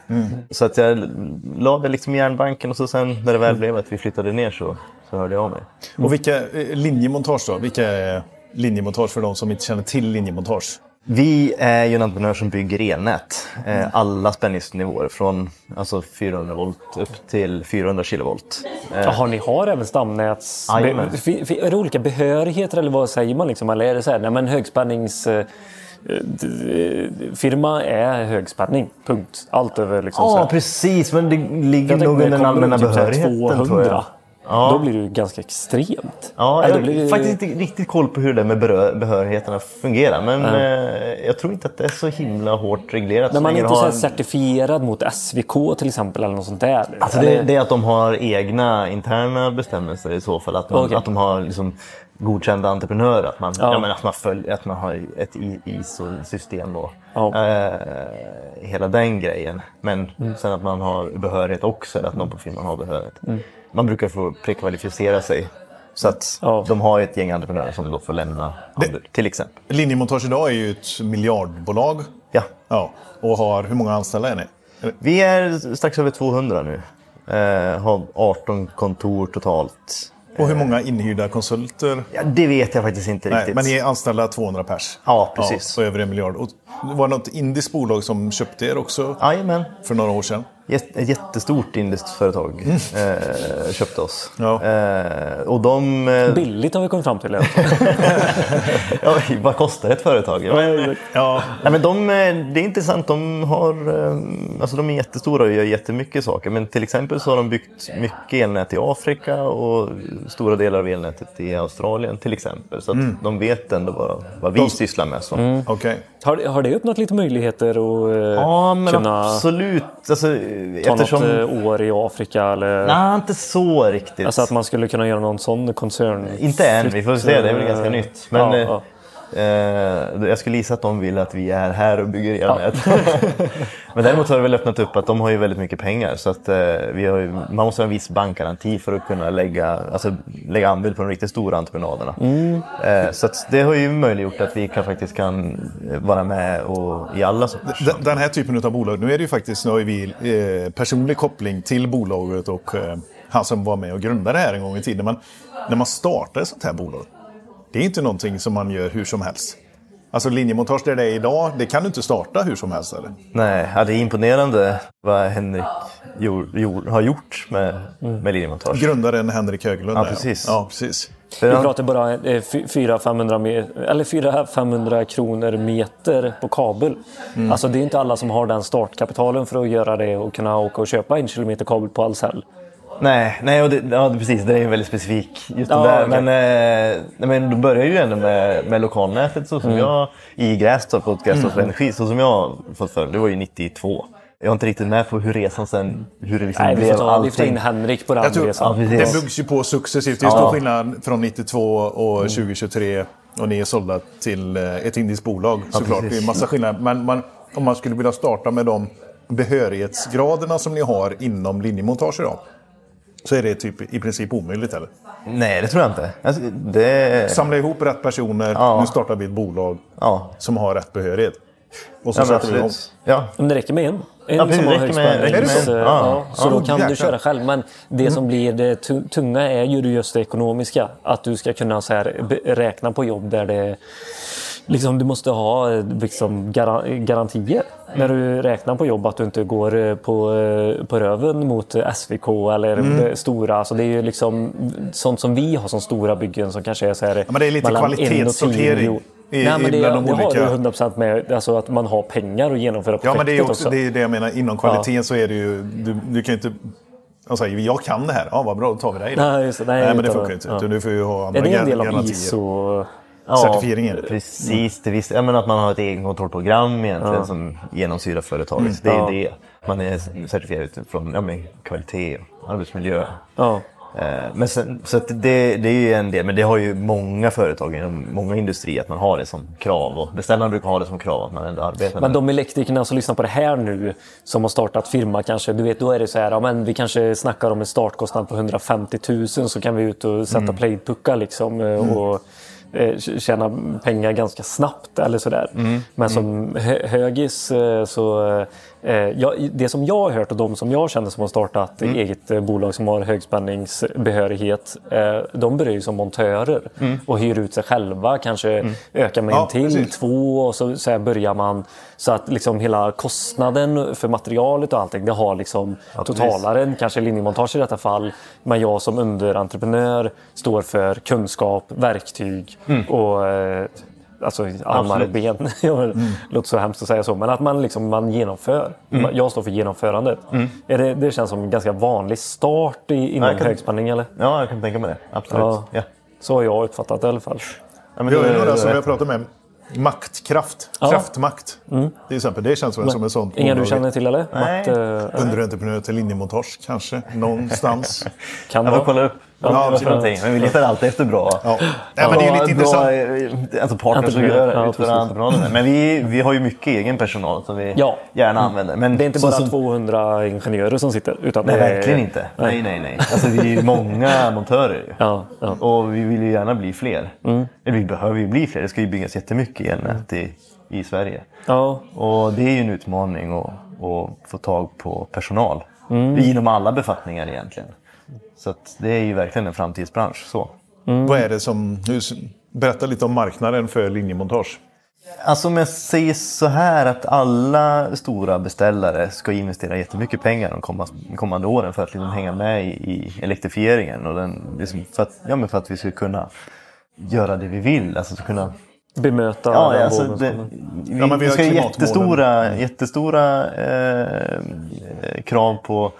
Så att jag la det liksom i järnbanken och så sen när det väl blev att vi flyttade ner så, så hörde jag av mig. Och vilka eh, linjemontage då? Vilka är linjemontage för de som inte känner till linjemontage? Vi är ju en entreprenör som bygger elnät. Eh, alla spänningsnivåer från alltså 400 volt upp till 400 kilovolt. Eh, Jaha, ni har även stamnäts... Fi- Är det olika behörigheter eller vad säger man? Liksom? Eller är det så här, nej men högspännings... eh, d- firma är högspänning. Punkt. Allt över liksom Ja, precis. Men det ligger nog under den allmänna här behörigheten tror jag. Ja. Då blir det ju ganska extremt. Ja, jag har blir faktiskt inte riktigt koll på hur det med behörigheterna fungerar. Men eh, jag tror inte att det är så himla hårt reglerat. Så man är inte har certifierad mot SVK till exempel eller något sånt där? Alltså det, det är att de har egna interna bestämmelser i så fall. Att, man, Okej. att de har liksom godkända entreprenörer. Att man, Ja. ja. men att man, följer, att man har ett ISO-system. Då. Ja. Eh, hela den grejen. Men sen att man har behörighet också. Eller att någon på firman har behörighet. Man brukar få prekvalificera sig. Så att Ja. de har ett gäng entreprenörer som då får lämna anbud. Till exempel. Linjemontage idag är ju ett miljardbolag. Ja. Ja, och har, hur många anställda är ni? Vi är strax över 200 nu. Eh, har 18 kontor totalt. Och hur många inhyrda konsulter? Ja, det vet jag faktiskt inte Nej, riktigt. men ni är anställda 200 pers? Ja, precis. Ja, och över en miljard. Och var det något indiskt bolag som köpte er också Jajamän. för några år sedan? Ett jättestort indiskt företag eh, köpte oss. Ja. Eh, och de... Eh, Billigt har vi kommit fram till. <laughs> ja, vad kostar ett företag? Ja, Ja, nej, men de, eh, det är intressant. De, har, eh, alltså de är jättestora och gör jättemycket saker. Men till exempel så har de byggt mycket elnät i Afrika och stora delar av elnätet i Australien till exempel. Så att de vet ändå vad, vad vi sysslar med. Så. okej. har, har det öppnat lite möjligheter att eh, Ja, men kunna absolut. Alltså, ta eftersom... något eh, år i Afrika? Eller, Nej, inte så riktigt. Alltså att man skulle kunna göra någon sån koncern? Inte än, vi får se. Det är väl ganska eh, nytt. Men ja, eh, ja. Eh, jag skulle gissa att de vill att vi är här och bygger elnät. <laughs> Men däremot har det väl öppnat upp att de har ju väldigt mycket pengar. Så att, eh, vi har ju, man måste ha en viss bankgaranti för att kunna lägga, alltså, lägga anbud på de riktigt stora entreprenaderna. Mm. Eh, så att det har ju möjliggjort att vi kan, faktiskt kan vara med och, i alla sorters. Den- Den här typen av bolag, nu är det ju faktiskt, nu har vi eh, personlig koppling till bolaget och eh, han som var med och grundade det här en gång i tiden. Men när man startar ett sånt här bolag, det är inte någonting som man gör hur som helst. Alltså linjemontage där det är idag, det kan du inte starta hur som helst eller? Nej, ja, det är imponerande vad Henrik gjort, gjort, har gjort med, med linjemontage. Grundaren Henrik Höglund. Ja, precis. Ja, precis. Vi Han- pratar bara eh, 400-500 me- eller 400-500 kronor meter på kabel. Mm. Alltså det är inte alla som har den startkapitalen för att göra det och kunna åka och köpa en kilometer kabel på Ahlsell. Nej, nej och det, ja, precis. Det är ju väldigt specifik. Just det Ja, där. okej. Men, eh, nej, men då börjar ju ändå med, med lokalnätet så som Mm. jag i Grästorp och Grästorps Energi så som jag fått följa. Det var ju 92. Jag är inte riktigt med på hur resan sen, hur det liksom Nej, vi blev får, ta, vi får ta in. Henrik på den Jag tror- resan. Ja. Det byggs ju på successivt. Det är Ja. stor skillnad från 92 och 2023 och ni är sålda till eh, ett indiskt bolag såklart. precis. det är massa skillnad. Men man, om man skulle vilja starta med de behörighetsgraderna som ni har inom linjemontage idag. Så är det typ i princip omöjligt eller? Nej, det tror jag inte. Alltså, det, Samla ihop rätt personer, Ja. nu startar vi ett bolag ja, som har rätt behörighet. Och så ja, men sätter vi igång. Ja. Men det räcker med en. En Ja, som har en. ja, Ja, så ja, då kan du köra själv. Men det som blir det tu- tunga är ju just det ekonomiska. Att du ska kunna så här, räkna på jobb där det Liksom, du måste ha liksom, gara- garantier när du räknar på jobb att du inte går eh, på, eh, på röven mot eh, SVK eller eh, stora. Alltså, det är ju liksom sånt som vi har som stora byggen som kanske är så här, Ja, men det är lite kvalitetssortering i- Nej, men det, bland de det har du 100% med. Alltså att man har pengar att genomföra Ja, projektet men det är också också. det, är det jag menar. Inom kvaliteten så är det ju... Du, du kan ju inte... Säger, jag kan det här. Ja, vad bra, då tar vi dig. Nej, just. Nej, Nej, men det funkar ju inte. ja. Du får ju ha andra Är det en del av garantier. ISO? Certifieringen. Precis, det visst. Jag menar att man har ett egenkontrollprogram egentligen som genomsyrar företaget. Det är Ja. det. Man är certifierad utifrån ja, men, kvalitet och arbetsmiljö. Ja. Eh, Men sen, så det, det är ju en del, men det har ju många företag inom många industrier att man har det som krav. Och beställaren brukar ha det som krav att man ändå arbetar Men de elektrikerna som lyssnar på det här nu, som har startat firma kanske, du vet, då är det så här, ja, men vi kanske snackar om en startkostnad på 150 000 så kan vi ut och sätta playpuckar liksom eh, och eh, tjäna pengar ganska snabbt eller sådär. Men som hö- högis eh, så eh, ja, det som jag har hört och de som jag känner som har startat eget eh, bolag som har högspänningsbehörighet, eh, de börjar ju som montörer och hyr ut sig själva, kanske ökar med Ja, en till, precis. två och så, så börjar man. Så att liksom hela kostnaden för materialet och allting det har liksom totalaren, kanske linjemontage i detta fall, men jag som underentreprenör står för kunskap, verktyg och eh, Alltså armar och ben. <laughs> Det låter så hemskt att säga så. Men att man, liksom, man genomför. Jag står för genomförandet. Är det, det känns som en ganska vanlig start i, inom jag kan- högspänning eller? Ja, jag kan tänka mig det. Absolut. Ja. Ja. Så har jag uppfattat det i alla fall. Ja, men Vi har ju det- några som vi har pratat med. Maktkraft. Ja. Kraftmakt. Till exempel. Det känns väl som ett sånt Inga du känner till eller? Nej. Makt, eh, Underentreprenör till linjemontage kanske. <laughs> Någonstans. kan Jag får kolla upp Ja, för någonting. Men vi letar alltid efter bra. Ja. Nej, men det är lite bra, intressant. eh, Alltså partners som gör Ja, utför precis. entreprenader. Men vi, vi har ju mycket egen personal som vi Ja. gärna använder. Men Det är inte bara som- 200 ingenjörer som sitter. Utan Nej, är... verkligen inte. Nej, nej, nej. Alltså, vi är många montörer. Ja, ja. Och vi vill ju gärna bli fler. Mm. Eller vi behöver ju bli fler. Det ska ju byggas jättemycket elnät i, i Sverige. ja. Och det är ju en utmaning att, att få tag på personal. Mm. Inom alla befattningar egentligen. Så att det är ju verkligen en framtidsbransch. Så. Vad är det som... Berätta lite om marknaden för linjemontage. Alltså om jag säger så här att alla stora beställare ska investera jättemycket pengar de kommande, kommande åren för att liksom hänga med i, elektrifieringen. Och den, liksom för, att, ja, men för att vi ska kunna göra det vi vill. Alltså att kunna Bemöta Ja, den alltså, det, vi, Ja, men vi vi ska ha jättestora, jättestora eh, eh, krav på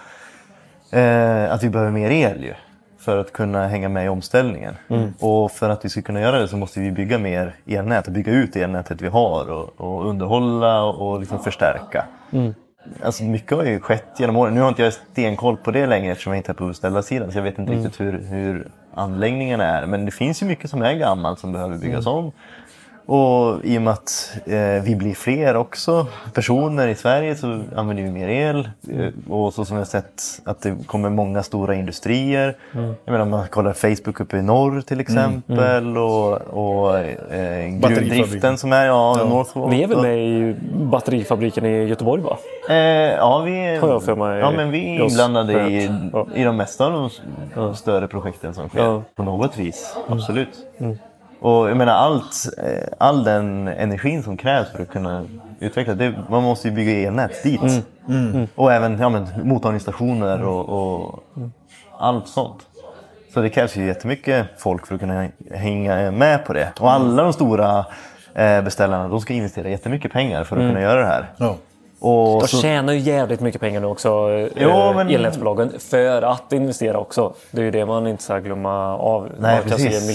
eh, att vi behöver mer el ju, för att kunna hänga med i omställningen. Mm. Och för att vi ska kunna göra det så måste vi bygga mer elnät och bygga ut elnätet vi har och, och underhålla och, liksom förstärka. Mm. Alltså mycket har ju skett genom åren. Nu har inte jag stenkoll på det längre eftersom jag inte är på beställarsidan så jag vet inte Mm. riktigt hur, hur anläggningarna är. Men det finns ju mycket som är gammalt som behöver byggas Mm. om. Och i och med att eh, vi blir fler också personer i Sverige så använder vi mer el. Eh, och så som vi har sett att det kommer många stora industrier. Mm. Jag menar om man kollar Facebook uppe i norr till exempel och, och eh, gruvdriften som är ja, Northvolt. Ni är väl med i batterifabriken i Göteborg va? Eh, ja, vi, Har jag för mig. ja, men vi är inblandade i. Ja. i de mesta av de större projekten som sker. Ja. På något vis, absolut. Och jag menar allt, eh, all den energin som krävs för att kunna utveckla, det, man måste ju bygga elnät dit. Och även ja, men, mottagningsstationer och, och allt sånt. Så det krävs ju jättemycket folk för att kunna hänga med på det. Och alla de stora eh, beställarna, de ska investera jättemycket pengar för att kunna göra det här. Ja. Och De så, tjänar ju jävligt mycket pengar nu också, eh, Jo, men- elnätsbolagen, för att investera också. Det är ju det man inte ska glömma av. Nej, man kan se precis.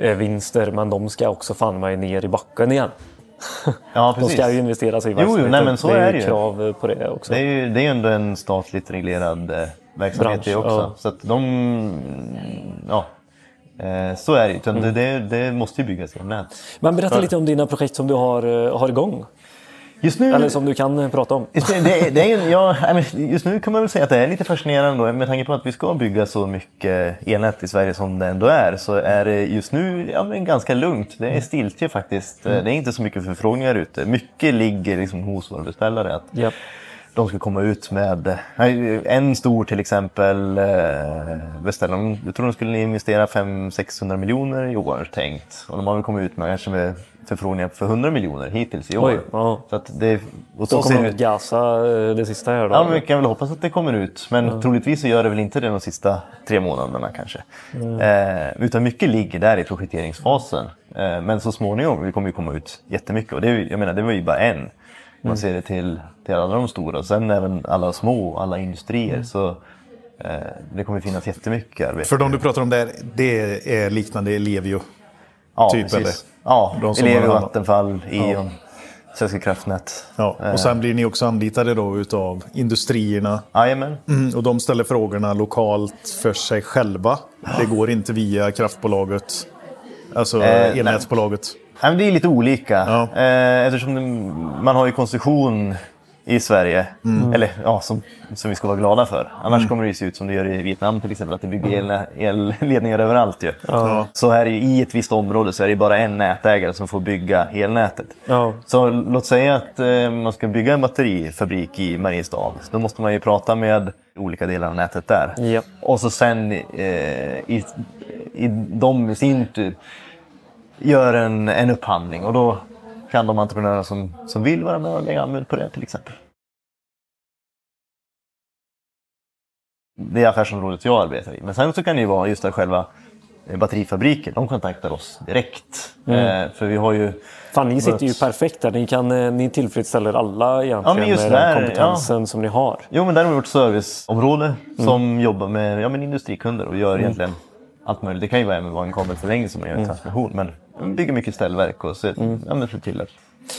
Miljardvinster, men de ska också fan mig ner i backen igen. <laughs> ja, De precis. ska ju investeras i jo, verksamheten. nej, men så det är, är ju det ju. krav på det också. Det är ju det är ändå en statligt reglerad eh, verksamhet Bransch, det också. ja. Så att de... Ja, eh, så är det ju. Mm. det, det måste ju byggas elnät. Men berätta lite om dina projekt som du har, eh, har igång. Just nu... Eller som du kan eh, prata om. Just nu, det, det är, ja, just nu kan man väl säga att det är lite fascinerande då, med tanke på att vi ska bygga så mycket elnät i Sverige som det ändå är så är det just nu ja, men ganska lugnt. Det är stiltje faktiskt. Det är inte så mycket förfrågningar ute. Mycket ligger liksom hos våra beställare. Att Japp. De ska komma ut med en stor till exempel eh, beställare. Jag tror de skulle investera 500-600 miljoner i år tänkt. Och de har väl kommit ut med kanske med förfrågningar för 100 miljoner hittills i år. Oj, ja. Så att det, och Så så kommer de gasa eh, det sista här då? Ja, men vi kan väl hoppas att det kommer ut. Men troligtvis så gör det väl inte det de sista tre månaderna kanske. Eh, utan mycket ligger där i projekteringsfasen. Eh, men så småningom, vi kommer ju komma ut jättemycket. Och det, jag menar, det var ju bara en. Man ser det till, till alla de stora. Sen även alla små, alla industrier. Så eh, det kommer finnas jättemycket arbete. För de du pratar om där, det är liknande Ellevio. ja, typ, precis. eller? Ja, De Ellevio, Vattenfall, Eon, Svenska kraftnät. Ja. Och sen blir ni också anlitade då utav industrierna. Jajamän. Mm, och de ställer frågorna lokalt för sig själva. Det går inte via kraftbolaget. Alltså Eh, elnätsbolaget. Ja, men det är lite olika. Ja. Eh, eftersom det, man har ju koncession i Sverige. Mm. Eller ja, som, som vi ska vara glada för. Annars kommer det ju se ut som det gör i Vietnam till exempel. Att det bygger el, elledningar överallt ju. Ja. Så här är ju, i ett visst område så är det bara en nätägare som får bygga elnätet. Ja. Så låt säga att eh, man ska bygga en batterifabrik i Mariestad. Då måste man ju prata med olika delar av nätet där. Ja. Och så sen eh, i, i de i sin tur gör en, en upphandling och då kan de entreprenörer som, som vill vara med och lägga anbud på det till exempel. Det är affärsområdet jag arbetar i. Men sen så kan det ju vara just att själva eh, batterifabriken, de kontaktar oss direkt. Eh, för vi har ju Fan, ni sitter ju perfekt där. Ni, kan, eh, ni tillfredsställer alla egentligen just med där, den kompetensen som ni har. Jo, men där har vi vårt serviceområde Mm. som jobbar med ja, men industrikunder och gör egentligen allt möjligt. Det kan ju vara även vara en kabelförlängning som man Mm. gör en transmission, men vi bygger mycket ställverk och så, ja, men ser till att...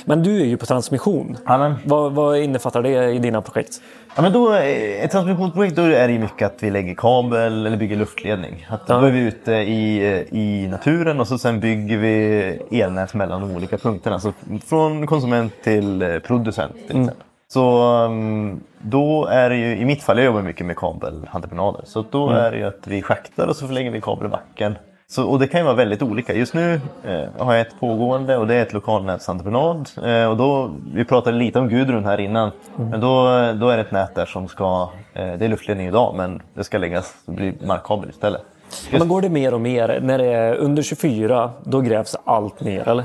Men du är ju på transmission. Ja, Vad, vad innefattar det i dina projekt? ja, men då, eh, ett transmissionsprojekt då är det mycket att vi lägger kabel eller bygger luftledning. Att då är vi ute i, eh, i naturen och så sen bygger vi elnät mellan de olika punkterna. Så från konsument till eh, producent till Mm. Så um, då är det ju, i mitt fall, jag jobbar mycket med kabelentreprenader. Så då Mm. är det ju att vi schaktar och så förlänger vi kabel i backen. Så, och det kan ju vara väldigt olika. Just nu eh, har jag ett pågående och det är ett lokalnätsentreprenad. Eh, och då, vi pratade lite om Gudrun här innan. Mm. Men då, då är det ett nät där som ska, eh, det är luftledning idag men det ska läggas, det blir markkabel istället. Ja, men går det mer och mer? När det är under 24, då grävs allt ner, eller?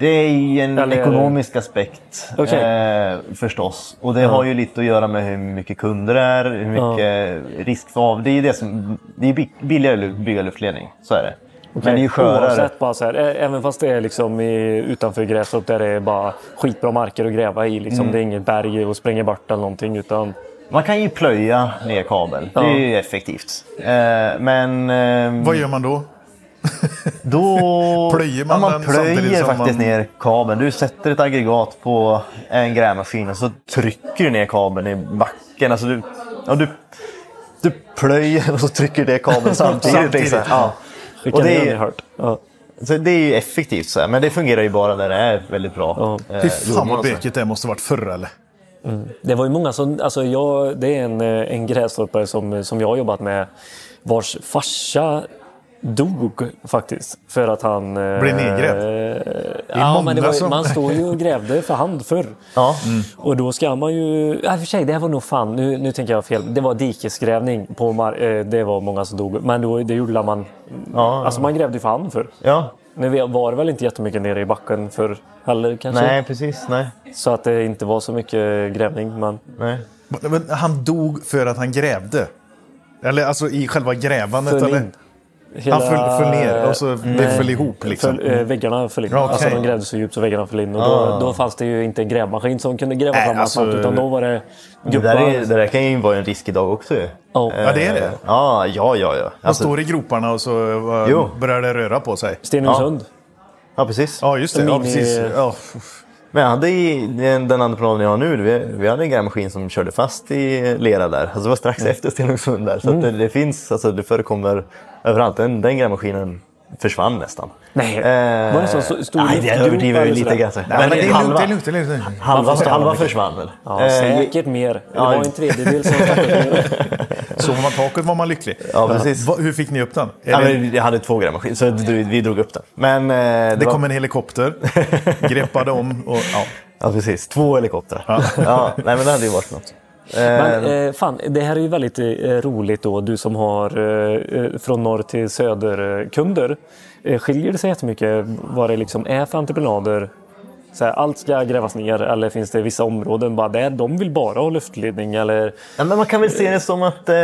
Det är ju en Eller- ekonomisk aspekt Okej. eh, förstås. Och det har ju lite att göra med hur mycket kunder det är, hur mycket risk för av. Det är ju det som, det är bi- billigare att bygga luftledning, så är det. Men det är ju skörare. Oavsett, bara så här, även fast det är liksom i, utanför Grästorp där det är bara skitbra marker att gräva i. Liksom. Mm. Det är inget berg och spränga bort eller någonting. Utan, Man kan ju plöja ner kabel. Det är ju effektivt. Eh, men eh, Vad gör man då? Då... <laughs> Plöjer man ja, man plöjer faktiskt man- ner kabeln. Du sätter ett aggregat på en grävmaskin och så trycker du ner kabeln i backen. Alltså du, ja, du, du plöjer och så trycker du ner kabeln samtidigt. Samtidigt, liksom. ja. det Och det är- hört. Ja. Så det är ju effektivt, så här. men det fungerar ju bara där det är väldigt bra. Ja. eh, Fy fan vad bökigt det måste varit förr eller? Det var ju många som... Alltså jag, det är en, eh, en grästorpare som, som jag har jobbat med vars farsa dog faktiskt. För att han... eh, Blev nedgrävd? Ja, många men det var, som- man står ju och grävde för hand förr. Ja. Och då ska man ju... Ja, för sig, det här var nog fan... Nu, nu tänker jag fel. Det var dikesgrävning. På mar- eh, det var många som dog. Men då, det gjorde man... Ja. Alltså man grävde ju för hand förr. ja. Nu var det väl inte jättemycket nere i backen för heller kanske. Nej, precis. Nej. Så att det inte var så mycket grävning. Men Nej. Men han dog för att han grävde? Eller alltså i själva grävandet? föll eller? Hela- Han föll, föll ner och så det Nej. föll ihop liksom? Föll, eh, väggarna föll in. Ja, okej. Alltså de grävde så djupt så väggarna föll in. Och då, Ah. då fanns det ju inte en grävmaskin som kunde gräva fram alltså- asfalt. Utan då var det Det gubbar. där, är, det där kan ju vara en risk idag också ju. Ja. Ja, det är det. Eh, Ja, ja, ja. ja. Alltså, står i groparna och så eh, börjar det röra på sig. Stenungsund. ja, precis. Ja, just det. Ja, precis. Ja. Men jag hade i den, den entreprenaden jag har nu, vi, vi hade en grävmaskin som körde fast i lera där. Alltså det var strax efter Stenungsund där. Så att det, det finns, alltså det förekommer överallt. Den, den grävmaskinen försvann nästan. Nej, Eh, var det så st- stor Nej, det överdriver eller lite. Nej, men det halva, det är lugnt. Det är lugnt. halva, halva försvann väl. Ja, Eh, säkert mer. Det ja, var en tredjedel som. <laughs> Sover man taket var man lycklig. Ja, precis. Va- Hur fick ni upp den? Ja, jag hade två grävmaskiner så vi vi drog upp den. Men, eh, det det var- kom en helikopter, <laughs> greppade om och ja. Ja, precis. Två helikoptrar. Ja. nej, men det hade ju varit något. Eh, Men eh, fan, det här är ju väldigt eh, roligt då. Du som har eh, eh, från norr till söder eh, kunder. Eh, skiljer det sig jättemycket vad det liksom är för entreprenader? Så här, allt ska grävas ner eller finns det vissa områden bara där de vill bara ha luftledning? Eller, Ja, men man kan väl se det som att eh,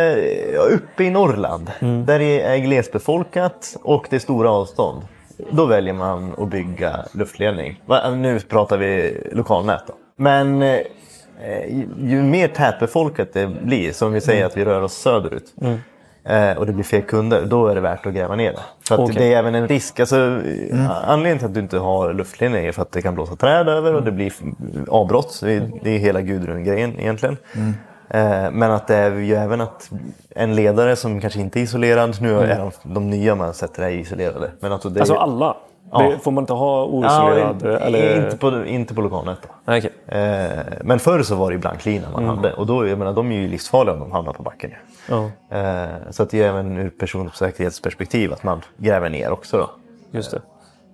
uppe i Norrland, där det är glesbefolkat och det är stora avstånd, då väljer man att bygga luftledning. Nu pratar vi lokalnät då. Men eh, ju, ju mer tätbefolkat det blir, som vi säger att vi rör oss söderut, eh, och det blir fler kunder, då är det värt att gräva ner det. För Okej. det är även en risk. Alltså, Anledningen till att du inte har luftledning är för att det kan blåsa träd över och det blir avbrott. Det är, det är hela Gudrun-grejen egentligen. Eh, Men att det är ju även att en ledare som kanske inte är isolerad, nu är de, de nya man sätter är isolerade. Men att det alltså alla? Ja. Det, får man inte ha ja, oisolerad? inte, eller? inte, på, inte på lokalnät. Okej. Eh, Men förr så var det ju blanklina man hade och då, jag menar, de är ju livsfarliga om de hamnar på backen. Ja, Eh, Så att det är även ur personsäkerhetsperspektiv att man gräver ner också. Då. just det.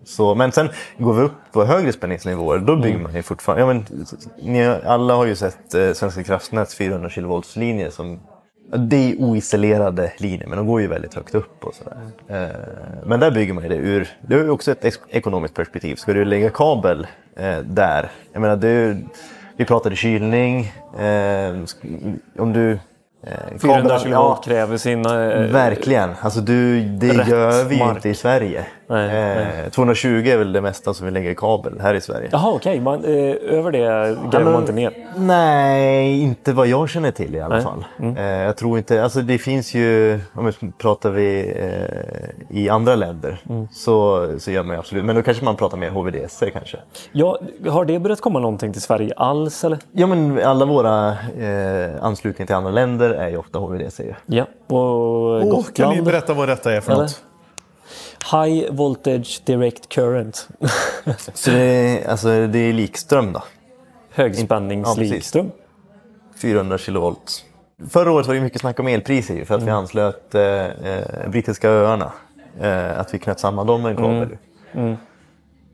Så, men sen går vi upp på högre spänningsnivåer, då bygger man ju fortfarande... Ja, men, ni alla har ju sett eh, Svenska kraftnäts 400 kV-linjer som... Det är oisolerade linjer, men de går ju väldigt högt upp och sådär. Eh, men där bygger man ju det ur... Det är ju också ett ekonomiskt perspektiv. Ska du lägga kabel eh, där, jag menar, det vi pratade kylning. Eh, om du... Eh, 400 kablar- kV ja, kräver sina... eh, Verkligen. Alltså du, det gör vi ju inte i Sverige. Nej, eh, 220 är väl det mesta som vi lägger i kabel här i Sverige. Jaha, okej. Man, eh, över det gräver man inte ner? Nej, inte vad jag känner till i alla Nej. fall. Eh, jag tror inte, alltså det finns ju, om vi pratar vi eh, i andra länder så, så gör man ju absolut, men då kanske man pratar mer HVDC kanske. Ja, har det börjat komma någonting till Sverige alls? Eller? Ja men alla våra eh, anslutningar till andra länder är ju ofta HVDC ju. Ja, och Åh, kan ni Gotland. berätta vad detta är för Eller? något? High voltage direct current. <laughs> Så det, är- alltså, det är likström då. Ja. Högspänningslikström. 400 kilovolt. Förra året var det mycket snack om elpriser för att vi anslöt eh, eh, brittiska öarna. Eh, att vi knöt samman dem med en kabel.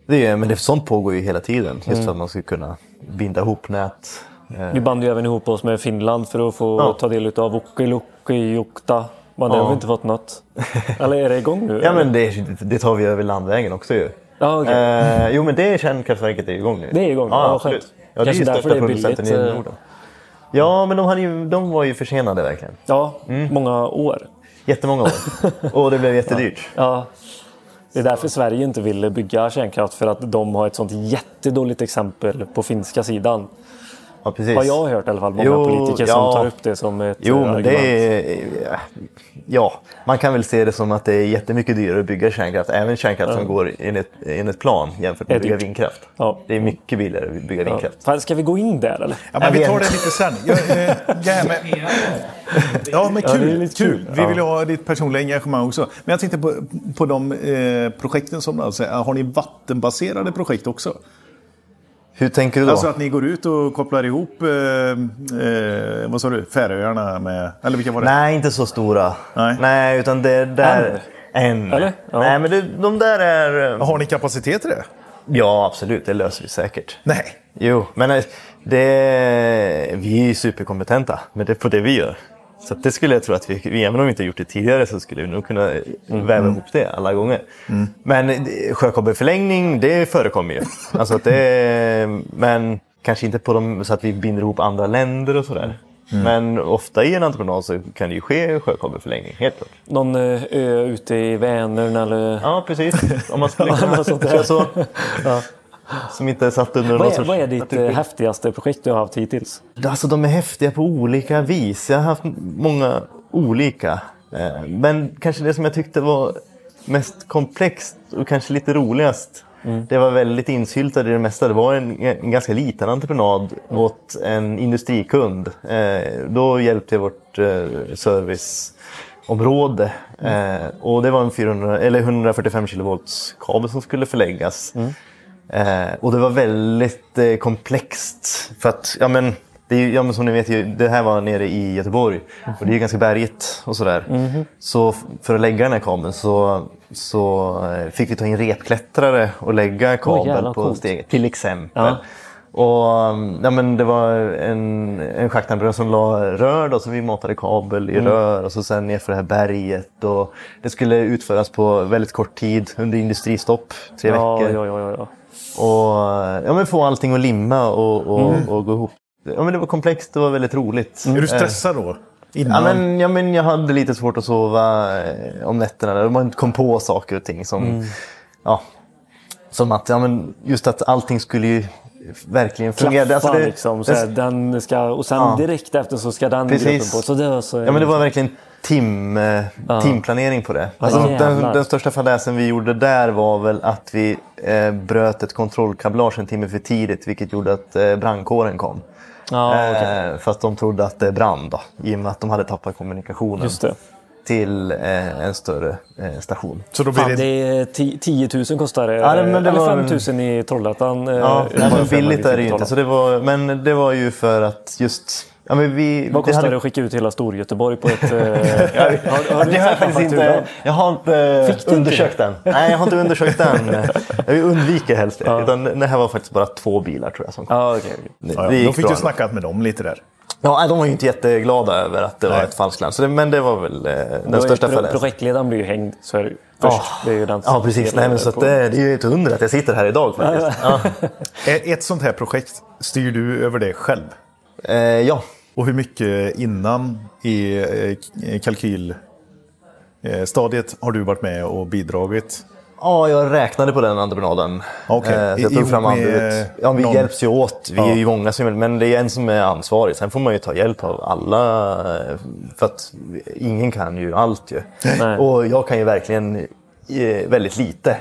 Det är, men det, sånt pågår ju hela tiden. Just för att man ska kunna binda ihop nät. Eh, Vi band ju även ihop oss med Finland för att få Ja. ta del av Okilukki-Jukta. Det har Ja. inte fått något. Eller är det igång nu? <laughs> ja men det, det tar vi över landvägen också ju. Ja, okej. Eh, jo men det kärnkraftverket är igång nu. Det är igång? Ja, absolut. skönt. Ja, det är ju största producenten billigt, i eh. Norden. Ja men de, hade ju, de var ju försenade verkligen. Ja, Mm. många år. Jättemånga år. <laughs> Och det blev jättedyrt. Ja. Det är därför Sverige inte vill bygga kärnkraft. För att de har ett sånt jättedåligt exempel på finska sidan. Ja, precis. Har jag hört i alla fall. Många Jo, politiker ja. som tar upp det som ett Jo, eh, men argument. det är... Ja, man kan väl se det som att det är jättemycket dyrare att bygga kärnkraft. Även kärnkraft som går enligt, enligt plan jämfört med att bygga vindkraft. Ja. Det är mycket billigare att bygga Ja. vindkraft. Fan, Ska vi gå in där eller? Ja, men Jag vi tar det lite sen. Ja, eh, ja men <laughs> Ja, det är kul. lite kul. Vi Ja. vill ha ditt personliga engagemang också. Men jag tänkte på, på de eh, projekten som alltså, har ni vattenbaserade projekt också? Hur tänker du då? Alltså att ni går ut och kopplar ihop, eh, eh, vad sa du, Färöarna med, eller vilka var det? Nej, inte så stora. Nej. utan det är där... Än. Eller? Ja. Nej, men det, de där är... eh, Har ni kapacitet till det? Ja, absolut. Det löser vi säkert. Nej. Jo, men eh, det, vi är superkompetenta med det, på det vi gör. Så att det skulle jag tro att vi, även om vi inte gjort det tidigare, så skulle vi nog kunna väva ihop det alla gånger. Men eh, sjökabelförlängning, det förekommer ju. Alltså att det, men kanske inte på dem så att vi binder ihop andra länder och sådär. Men ofta i en entreprenad så kan det ju ske sjökabelförlängning, helt klart. Någon eh, ö ute i Vänern eller... Ja, precis. Om man skulle <laughs> kunna så. Som inte är satt under Vad är, sorts... vad är ditt eh, häftigaste projekt du har haft hittills? Alltså de är häftiga på olika vis. Jag har haft många olika. Eh, Men kanske det som jag tyckte var mest komplext och kanske lite roligast. Det var väldigt insyltat i det mesta. Det var en, en ganska liten entreprenad åt en industrikund. Eh, Då hjälpte jag vårt serviceområde. Eh, Och det var en 400, eller 145 kilovolts kabel som skulle förläggas. Eh, och det var väldigt eh, komplext. För att, ja men, det är, ju- ja, men som ni vet, det här var nere i Göteborg. Och det är ju ganska bergigt och sådär. Så f- för att lägga den här kabeln så, så eh, fick vi ta in repklättrare och lägga kabel jävlar, på coolt. steget. Till exempel. Ja. Och, um, ja, men det var en, en schaktentreprenör som la rör då, så vi matade kabel i rör och så sen ner för det här berget. Och det skulle utföras på väldigt kort tid under industristopp, tre Ja, veckor. ja, ja, ja. Och ja, men få allting att limma och, och, och gå ihop. Ja, men det var komplext, var väldigt roligt. Är du Eh, stressad då? Innan? Ja men, ja, men jag hade lite svårt att sova eh, om nätterna. Man kom på saker och ting som... Ja, som att, ja, men just att allting skulle ju verkligen fungera. Klaffa Alltså det- liksom. Så här, den ska, och sen Ja. direkt efter så ska den Precis. gruppen på. Så det så, Ja, men det var verkligen tim, eh, timplanering på det. Alltså, den, den största fadäsen vi gjorde där var väl att vi eh, bröt ett kontrollkablage en timme för tidigt vilket gjorde att eh, brandkåren kom. Ja, okej. eh, fast de trodde att det brann då, i och med att de hade tappat kommunikationen Just det. till eh, en större eh, station. så då blir Fan, det... det är ti- 10 000 kostar det. Ja, det- men det Eller var- 5 000 i Trollhättan. eh, Ja, men billigt är det ju inte. Så det var, men det var ju för att just... Ja, men vi, Vad det kostar hade- det att skicka ut hela Storgöteborg på ett... eh, <laughs> har, har du Det har jag faktiskt inte, jag har inte undersökt den. Nej, jag har inte undersökt den. <laughs> Jag undviker helst det. Utan det här var faktiskt bara två bilar tror jag som kom. Ja, okej. okej. Det, Ja, ja. Då fick du ändå. snackat med dem lite där. Ja, de var ju inte jätteglada över att det var Nej. ett falskland. Så det, men det var väl eh, den Då största fadäsen. Projektledaren blir ju hängd. Så är det ju. Först. Det är ju den Ja, precis. Nej, men så det, det är ju ett under att jag sitter här idag faktiskt. Ja. <laughs> Ett ett sånt här projekt, styr du över det själv? Eh, ja. Och hur mycket innan i eh, kalkylstadiet har du varit med och bidragit? Ja, jag räknade på den entreprenaden. Okej. Eh, så jag tog fram med, anbudet. Ja, vi någon- hjälps ju åt. Vi Ja. är ju många som men det är en som är ansvarig. Sen får man ju ta hjälp av alla. eh, För att ingen kan ju allt ju. Nej. Och jag kan ju verkligen eh, väldigt lite.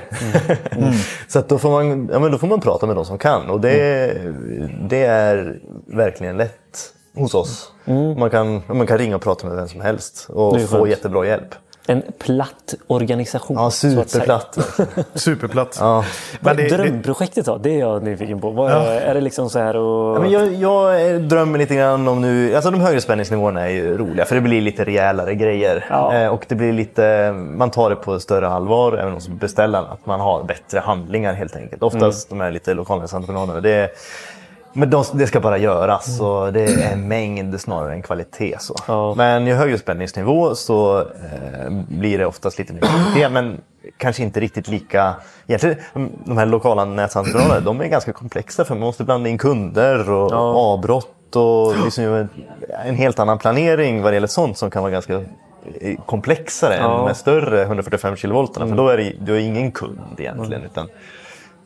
Mm. <laughs> så att då, får man, ja, men då får man prata med de som kan. Och det, det är verkligen lätt hos oss. Man, kan, man kan ringa och prata med vem som helst och få skönt. jättebra hjälp. En platt organisation. Ja, superplatt. <laughs> Superplatt. ja. Men det, det, Drömprojektet då? Det är jag nyfiken på. Vad är, är det liksom så här och... Ja, men jag, jag drömmer lite grann om nu, alltså de högre spänningsnivåerna är ju roliga för det blir lite rejälare grejer. Ja. Eh, och det blir lite, man tar det på större allvar även hos beställaren. Att man har bättre handlingar helt enkelt. Oftast de här lite lokalnätsentreprenaderna. Det, men de, det ska bara göras så det är mängd snarare än kvalitet. Så. Ja. Men ju högre spänningsnivå så eh, blir det oftast lite mer kvalitet. Men kanske inte riktigt lika... Egentligen, de- de här lokala nätentreprenaderna de är ganska komplexa för man måste blanda in kunder och avbrott och liksom en, en helt annan planering vad det gäller sånt som kan vara ganska eh, komplexare än de större 145 kilovolterna. För då är det, du är ingen kund egentligen. Utan, eh,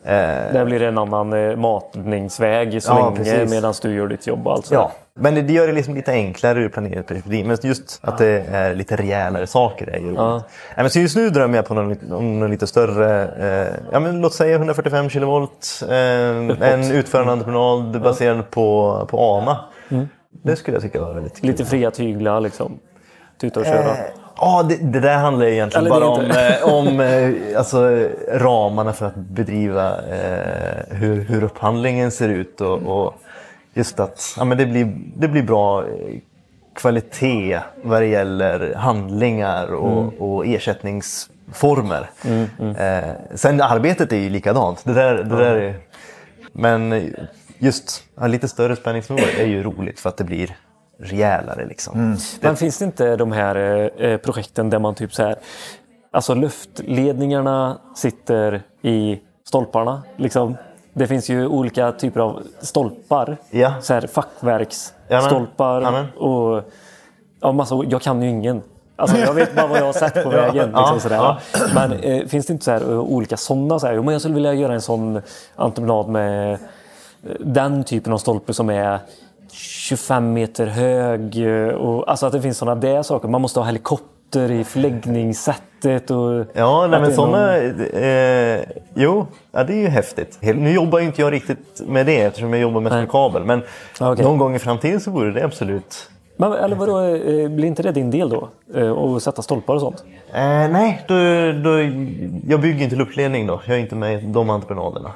Där blir det en annan eh, matningsväg så Ja, länge medan du gör ditt jobb. Alltså. Ja, men det, det gör det liksom lite enklare ur planeringsperspektiv. Men just att det är lite rejälare saker är ju. Ja. Men så just nu drömmer jag på någon, någon lite större, eh, ja, men låt säga 145 kilovolt. Eh, en <laughs> utförande entreprenad baserad på, på AMA. Det skulle jag tycka var väldigt kul. Lite fria tyglar liksom. Tuta och köra. Eh, Ja, det, det där handlar egentligen Eller bara om, eh, om <laughs> eh, alltså, ramarna för att bedriva eh, hur, hur upphandlingen ser ut. Och, och just att ja, men det, blir, det blir bra eh, kvalitet vad det gäller handlingar och, Mm. och ersättnings former. Eh, sen arbetet är ju likadant. Det där, det där är, men just ja, lite större spänningsnivåer är ju roligt för att det blir rejälare. Liksom. Men finns det inte de här eh, eh, projekten där man typ så här, alltså luftledningarna sitter i stolparna liksom? Det finns ju olika typer av stolpar. Ja. Så här fackverksstolpar. Jajamän. och ja, massa, jag kan ju ingen. Alltså, jag vet bara vad jag har sett på <laughs> vägen. Liksom, sådär. Men eh, finns det inte så här, eh, olika sådana? Så här, jo, men jag skulle vilja göra en sån entreprenad med eh, den typen av stolpe som är 25 meter hög. eh, Och, alltså att det finns sådana där saker. Man måste ha helikopter i förläggningssättet. Och Ja, nej, att men sådana... någon- Eh, jo, ja, det är ju häftigt. Nu jobbar ju inte jag riktigt med det eftersom jag jobbar mest med kabel. Men okej. någon gång i framtiden så vore det absolut... Men, eller vadå, eh, blir inte det din del då? Eh, Och sätta stolpar och sånt? Eh, nej, då, då, jag bygger inte luftledning då. Jag är inte med i de entreprenaderna.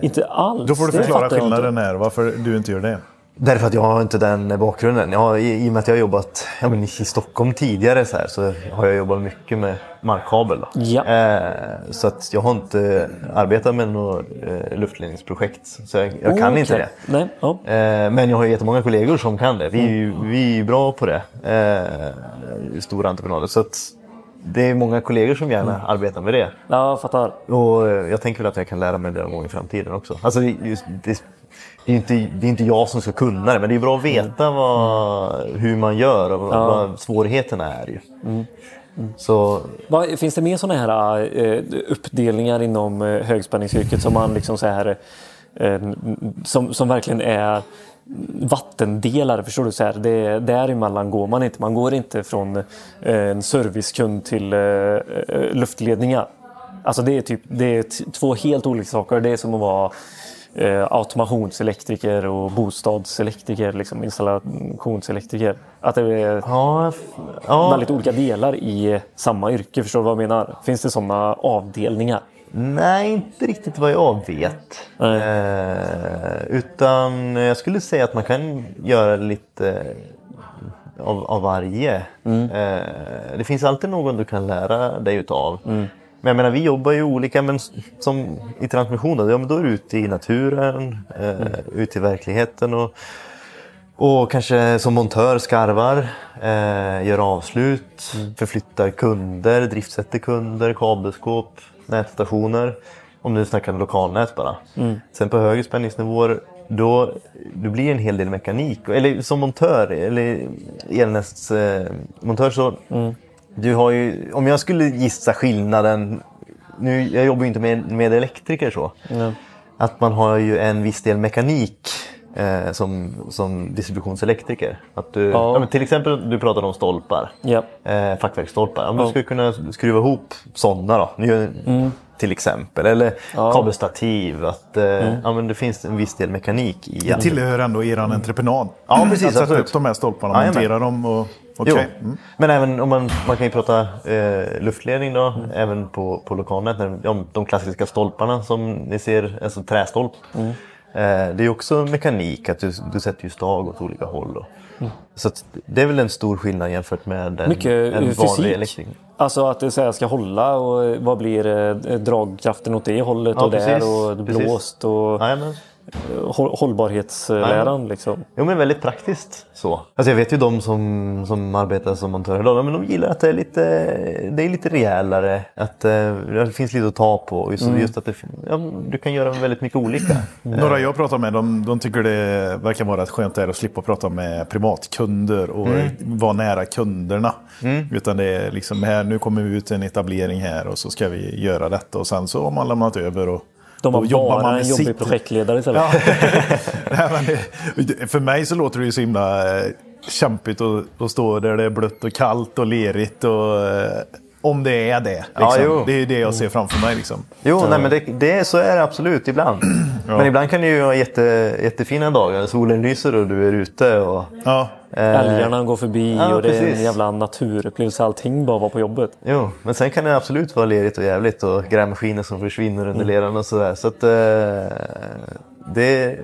Inte alls. Då får du förklara skillnaden här, varför du inte gör det. Därför att jag har inte den bakgrunden. Jag i, I och med att jag har jobbat ja, men i Stockholm tidigare så, här, så har jag jobbat mycket med markkabel. Då. Ja. Eh, så att jag har inte arbetat med något eh, luftledningsprojekt. Så jag, jag kan Oh, inte det. Nej, ja. Eh, men jag har jättemånga kollegor som kan det. Vi är ju, vi är bra på det. Eh, stora entreprenader. Så att det är många kollegor som gärna arbetar med det. ja, jag fattar. Och eh, jag tänker väl att jag kan lära mig det någon gång i framtiden också. Alltså, det, det, det, är inte, det är inte jag som ska kunna det, men det är bra att veta vad, hur man gör och vad, vad svårigheterna är. Ju. Så Vad, finns det mer sådana här eh, uppdelningar inom eh, högspänningsyrket som man liksom så här eh, som, som verkligen är vattendelare, förstår du? Så här, det, däremellan går man inte. Man går inte från en servicekund till luftledningar. Alltså det är, typ, det är två helt olika saker. Det är som att vara eh, automationselektriker och bostadselektriker, liksom installationselektriker. Att det är ja, ja, väldigt olika delar i samma yrke. Förstår du vad jag menar? Finns det sådana avdelningar? nej, inte riktigt vad jag vet. Eh, utan jag skulle säga att man kan göra lite av, av varje. Eh, det finns alltid någon du kan lära dig utav. Men jag menar, vi jobbar ju olika, men som i transmissionen, ja, men då är du ute i naturen, eh, ute i verkligheten och, och kanske som montör skarvar, eh, gör avslut, förflyttar kunder, driftsätter kunder, kabelskåp, nätstationer. Om du snackar lokalnät bara. Sen på högre spänningsnivåer då, då blir det en hel del mekanik. Eller som montör, eller elnätsmontör eh, montör så du har ju, om jag skulle gissa skillnaden, nu, jag jobbar ju inte med, med elektriker så, att man har ju en viss del mekanik eh, som, som distributionselektriker. Att du, Ja. ja. men till exempel, du pratade om stolpar, Ja. eh, fackverksstolpar. Om du skulle kunna skruva ihop sådana då, nu, till exempel. Eller kabelstativ. Att, eh, ja, men det finns en viss del mekanik i Det tillhör ändå er entreprenad. Ja, precis, Att sätta upp de här stolparna, Jajamän. montera dem och... Jo. Okej. Mm. Men även om man, man kan ju prata eh, luftledning då, även på, på lokalnät. Ja, de klassiska stolparna som ni ser, alltså trästolp. Eh, det är också mekanik, att du, du sätter ju stag åt olika håll. Och, Så det är väl en stor skillnad jämfört med en, Mycket en eh, vanlig fysik. elektriker. Alltså att det så ska hålla och vad blir eh, dragkraften åt det hållet Ja, och där precis. och Precis. blåst och Jajamän. Håll- hållbarhetsläran liksom. Jo men väldigt praktiskt så. Alltså jag vet ju de som, som arbetar som montörer idag, men de gillar att det är lite, det är lite rejälare. Att eh, det finns lite att ta på. Just, just att det, ja, du kan göra väldigt mycket olika. Några jag pratar med, de, de tycker det verkar vara ett skönt att slippa prata med privatkunder och vara nära kunderna. Utan det är liksom här, nu kommer vi ut en etablering här och så ska vi göra detta och sen så har man lämnat över och De har jobbar bara med en jobbig sitt. projektledare istället. <laughs> Nej, men det, för mig så låter det ju så himla eh, kämpigt att, att stå där det är blött och kallt och lerigt. Och, eh, om det är det. Ja, Liksom. jo. det är det jag ser framför mig. Liksom. Jo, nej, men det, det, så är det absolut ibland. <clears throat> Men ibland kan det ju vara jätte, jättefina dagar. Solen lyser och du är ute. Och, Ja. Älgarna går förbi ja, och det är en precis. jävla naturupplevelse. Allting bara vara på jobbet. jo, men sen kan det absolut vara lerigt och jävligt och grävmaskiner som försvinner under leran och sådär. Så att, eh, det,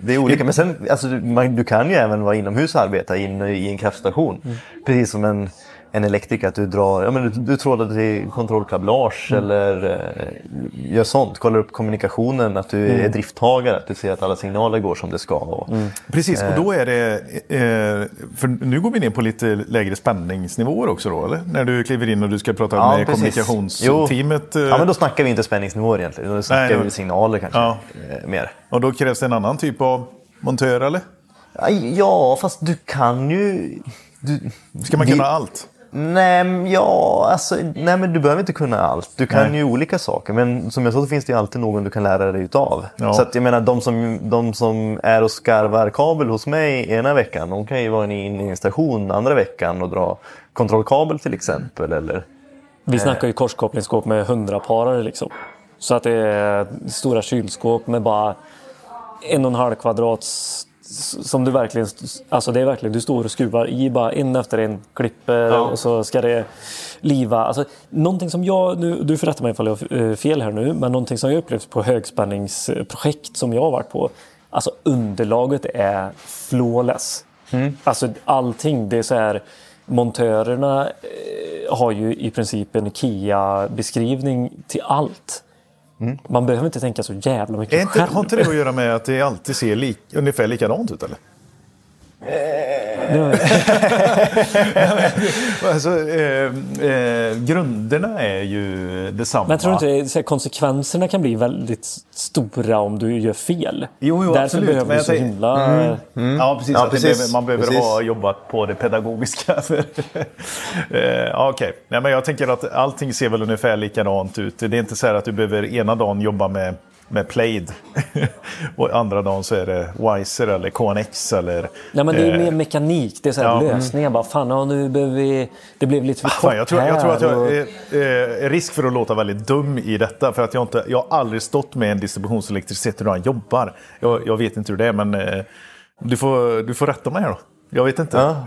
det är olika. Men sen, alltså, du, man, du kan ju även vara inomhus och arbeta inne i en kraftstation. Precis som en, en elektriker att du drar, ja men du, du trådar till kontrollkablage Mm. eller eh, gör sånt. Kollar upp kommunikationen, att du Mm. är drifttagare, att du ser att alla signaler går som det ska. Och, Precis, och då är det... Eh, för nu går vi ner på lite lägre spänningsnivåer också då, eller? När du kliver in och du ska prata Ja, med precis. kommunikationsteamet. eh, Ja, men då snackar vi inte spänningsnivåer egentligen. Då snackar Nej, då- vi signaler kanske Ja. eh, mer. Och då krävs det en annan typ av montör, eller? Ja, fast du kan ju... Du, Ska man vi- kunna allt? Nej, men ja, alltså, nej, men du behöver inte kunna allt. Du kan Nej. ju olika saker. Men som jag sa så finns det ju alltid någon du kan lära dig utav. Ja. Så att, jag menar, de som, de som är och skarvar kabel hos mig ena veckan, de kan ju vara inne i en station andra veckan och dra kontrollkabel till exempel. Eller, Vi snackar ju korskopplingsskåp med hundraparare liksom. Så att det är stora kylskåp med bara en och en halv kvadrat s- som du verkligen, alltså det är verkligen, du står och skruvar i bara en efter en, klipper och så ska det liva. Alltså, någonting som jag, nu, du får rätta mig ifall jag har eh, fel här nu, men någonting som jag upplevt på högspänningsprojekt som jag har varit på, alltså underlaget är flawless. Alltså allting, det är så här, montörerna eh, har ju i princip en IKEA-beskrivning till allt. Man behöver inte tänka så jävla mycket Är inte, själv. har inte det att göra med att det alltid ser lik, ungefär likadant ut, eller? <laughs> alltså, eh, eh, grunderna är ju detsamma. Men jag tror inte så här, konsekvenserna kan bli väldigt stora om du gör fel. Jo, jo, Därför absolut, behöver men du jag så himla... Ja, precis. Ja, att det precis. Behöver, man behöver Precis. ha jobbat på det pedagogiska. För, <laughs> eh, ja, Okej, Nej, men jag tänker att allting ser väl ungefär likadant ut. Det är inte så här att du behöver ena dagen jobba med, med Plaid <laughs> och andra dagen så är det Wiser eller KNX eller... Nej, men det är eh, mer mekanik. Det är så här ja. lösningar. Bara, fan, ja, nu behöver vi... Det blev lite för kort Fan, jag, tror, jag tror att här jag och- är eh, risk för att låta väldigt dum i detta. För att jag, inte, jag har aldrig stått med en distributionselektriker sett hur han jobbar. Jag, jag vet inte hur det är, men eh, du, får, du får rätta mig här då. Jag vet inte. Ja.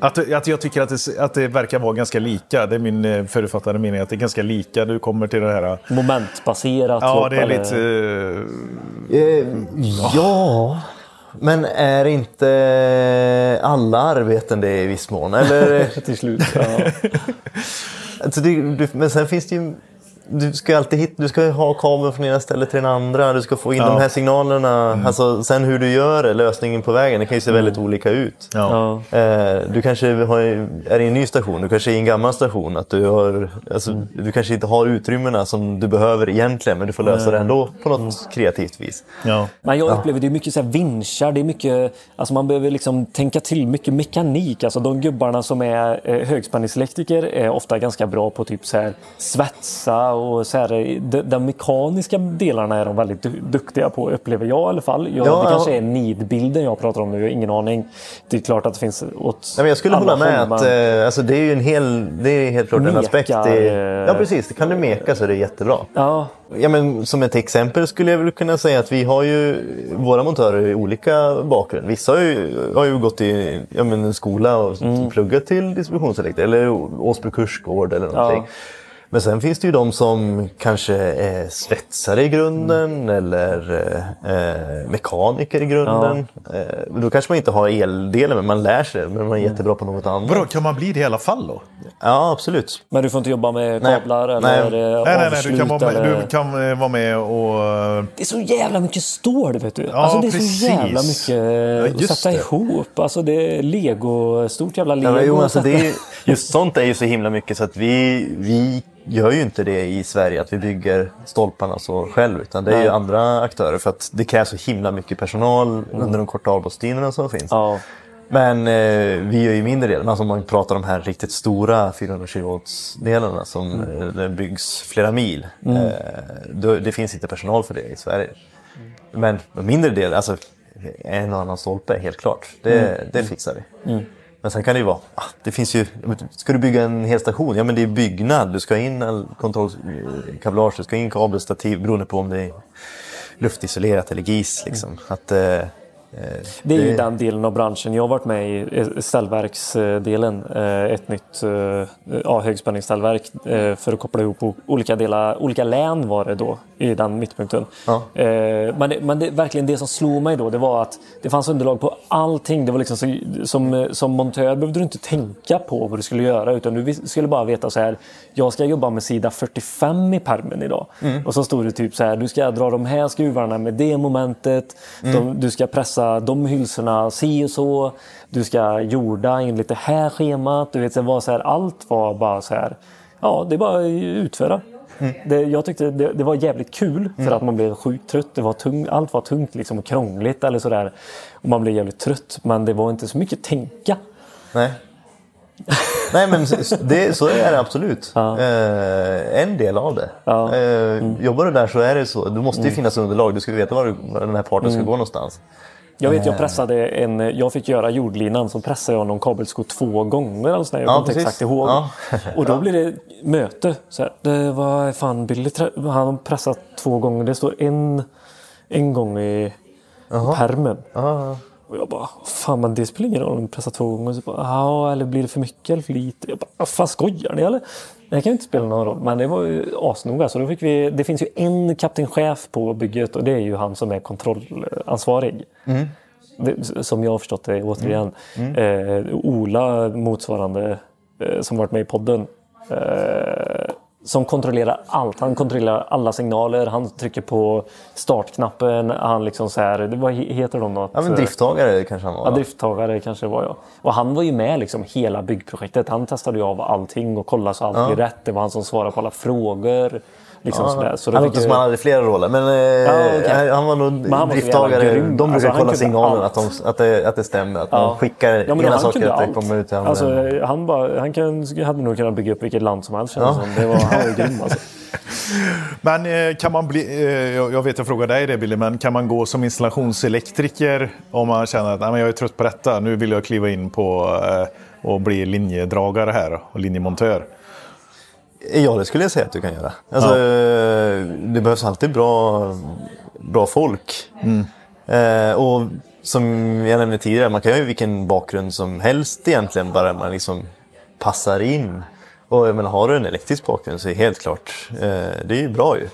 Att, att jag tycker att det, att det verkar vara ganska lika. Det är min eh, förutfattade mening. Att det är ganska lika. Du kommer till det här... Momentbaserat. Ja, det är eller- lite... eh, Eh, ja, men är inte alla arbeten det i viss mån? Eller? <laughs> Till slut. Ja. <laughs> Alltså det, men sen finns det ju... Du ska ju alltid hit, du ska ha kabeln från ena stället till den andra. Du ska få in Ja. de här signalerna. Alltså, sen hur du gör det, lösningen på vägen, det kan ju se väldigt olika ut. Ja. Ja. Eh, du kanske har, är i en ny station, du kanske är i en gammal station. Att du, har, alltså, du kanske inte har utrymmena som du behöver egentligen, men du får lösa det ändå på något kreativt vis. Ja. Men jag upplever det är mycket så här vinschar, det är mycket, alltså man behöver liksom tänka till mycket mekanik. Alltså de gubbarna som är eh, högspänningselektriker är ofta ganska bra på typ så här svetsa och så här, de, de mekaniska delarna är de väldigt du, duktiga på upplever jag i alla fall. Jag, Ja, det kanske ja. är nidbilden jag pratar om nu, jag har ingen aning. Det är klart att det finns åt Nej, men jag skulle alla hålla med att eh, alltså, det är ju en hel, det är helt klart en Mekar, aspekt. Det, eh, ja precis, kan du meka så är det jättebra. Ja, Ja, men som ett exempel skulle jag väl kunna säga att vi har ju våra montörer i olika bakgrund. Vissa har ju, har ju gått i ja, men en skola och pluggat till distributionselektriker eller Åsbro kursgård eller någonting. Ja. Men sen finns det ju de som kanske är svetsare i grunden eller eh, mekaniker i grunden. Eh, då kanske man inte har eldelen men man lär sig men man är jättebra på något annat. Vadå, kan man bli det i alla fall då? Ja, absolut. men du får inte jobba med Nej. kablar Nej. eller eh, Nej, nej, nej. Du kan, vara med, eller- du kan eh, vara med och... eh, Det är så jävla mycket stål, vet du. alltså det är precis. så jävla mycket att just sätta det. ihop. Alltså det är lego, stort jävla lego. Ja, men, jo, att alltså, det är, just sånt är ju så himla mycket så att vi, vi gör ju inte det i Sverige, att vi bygger stolparna så själv. Utan det är ju andra aktörer för att det krävs så himla mycket personal under de korta avbrottstiderna som finns. Ja. Men eh, vi gör ju mindre delen, alltså om man pratar om de här riktigt stora 400 kW-delarna som mm. det byggs flera mil. Eh, då, det finns inte personal för det i Sverige. Men en mindre del, alltså en och annan stolpe, helt klart. Det, det fixar vi. Men sen kan det ju vara, ah, det finns ju, ska du bygga en hel station? Ja men det är byggnad, du ska ha in kontrollkablage, eh, du ska ha in kabelstativ beroende på om det är luftisolerat eller GIS. Liksom. Att, eh, det är ju den delen av branschen. Jag har varit med i ställverksdelen. eh, Ett nytt eh, ja, högspänningsställverk eh, för att koppla ihop olika, delar, olika län var det då i den mittpunkten. Ja. Men, det, men det, verkligen det som slog mig då det var att det fanns underlag på allting. Det var liksom så, som, som montör behövde du inte tänka på vad du skulle göra utan du skulle bara veta så här. Jag ska jobba med sida 45 i permen idag. Och så stod det typ så här. Du ska dra de här skruvarna med det momentet. De, du ska pressa de hylsorna si och så. Du ska jorda enligt det här schemat. Du vet, det var så här, allt var bara så här. Ja, det är bara att utföra. Det, jag tyckte det, det var jävligt kul för att man blev sjukt trött. Det var tung, allt var tungt liksom och krångligt eller sådär. Och man blev jävligt trött. Men det var inte så mycket tänka. Nej. Nej men det, så är det absolut. Eh, en del av det. Ja. Mm. Eh, jobbar du där så är det så. Du måste ju finnas underlag. Du ska veta var, du, var den här parten Mm. ska gå någonstans. Jag vet, jag pressade en... Jag fick göra jordlinan, så pressade jag någon kabelsko två gånger. Sådär. Jag Ja, kommer inte exakt ihåg. Ja. Och då <laughs> blir det möte. Så här, det var fan Billy, han har pressat två gånger. Det står en, en gång i permen. Ja, Och jag bara, fan men det spelar ingen roll om du pressar två gånger. Så bara, ja, eller blir det för mycket eller för lite? Jag bara, "Vad fan skojar ni eller? Det kan ju inte spela någon roll. Men det var ju asnoga. Så då fick vi, det finns ju en kaptenchef på bygget och det är ju han som är kontrollansvarig. Det, som jag har förstått det återigen. Eh, Ola motsvarande eh, som varit med i podden. Eh, som kontrollerar allt. Han kontrollerar alla signaler. Han trycker på startknappen. Han liksom så här, vad he- heter de då? ja men drifttagare kanske han var. Ja, drifttagare kanske det var jag. Och han var ju med liksom hela byggprojektet. Han testade ju av allting och kollade så allt blev rätt. Det var han som svarade på alla frågor. Liksom sådär. Så han låter som han hade flera roller. Men eh, okej. han var nog han drifttagare. De brukar Alltså, han kolla signalen allt. att, de, att, det, att det stämmer. Att Ja. man skickar Ja, ena han saker att det kommer ut andra. Alltså, han, bara, han kan, hade nog kunnat bygga upp vilket land som helst. känns det som. Det var, han var grym alltså. <laughs> Men eh, kan man bli, eh, jag vet jag frågar dig det Billy, men kan man gå som installationselektriker om man känner att "Nej, men jag är trött på detta, nu vill jag kliva in på och bli linjedragare här och linjemontör. Ja, det skulle jag säga att du kan göra. Alltså, eh, Det behövs alltid bra, bra folk. Eh, och som jag nämnde tidigare, man kan ju ha vilken bakgrund som helst egentligen, bara man liksom passar in. Och jag menar, har du en elektrisk bakgrund så är det helt klart, eh, det är ju bra ju.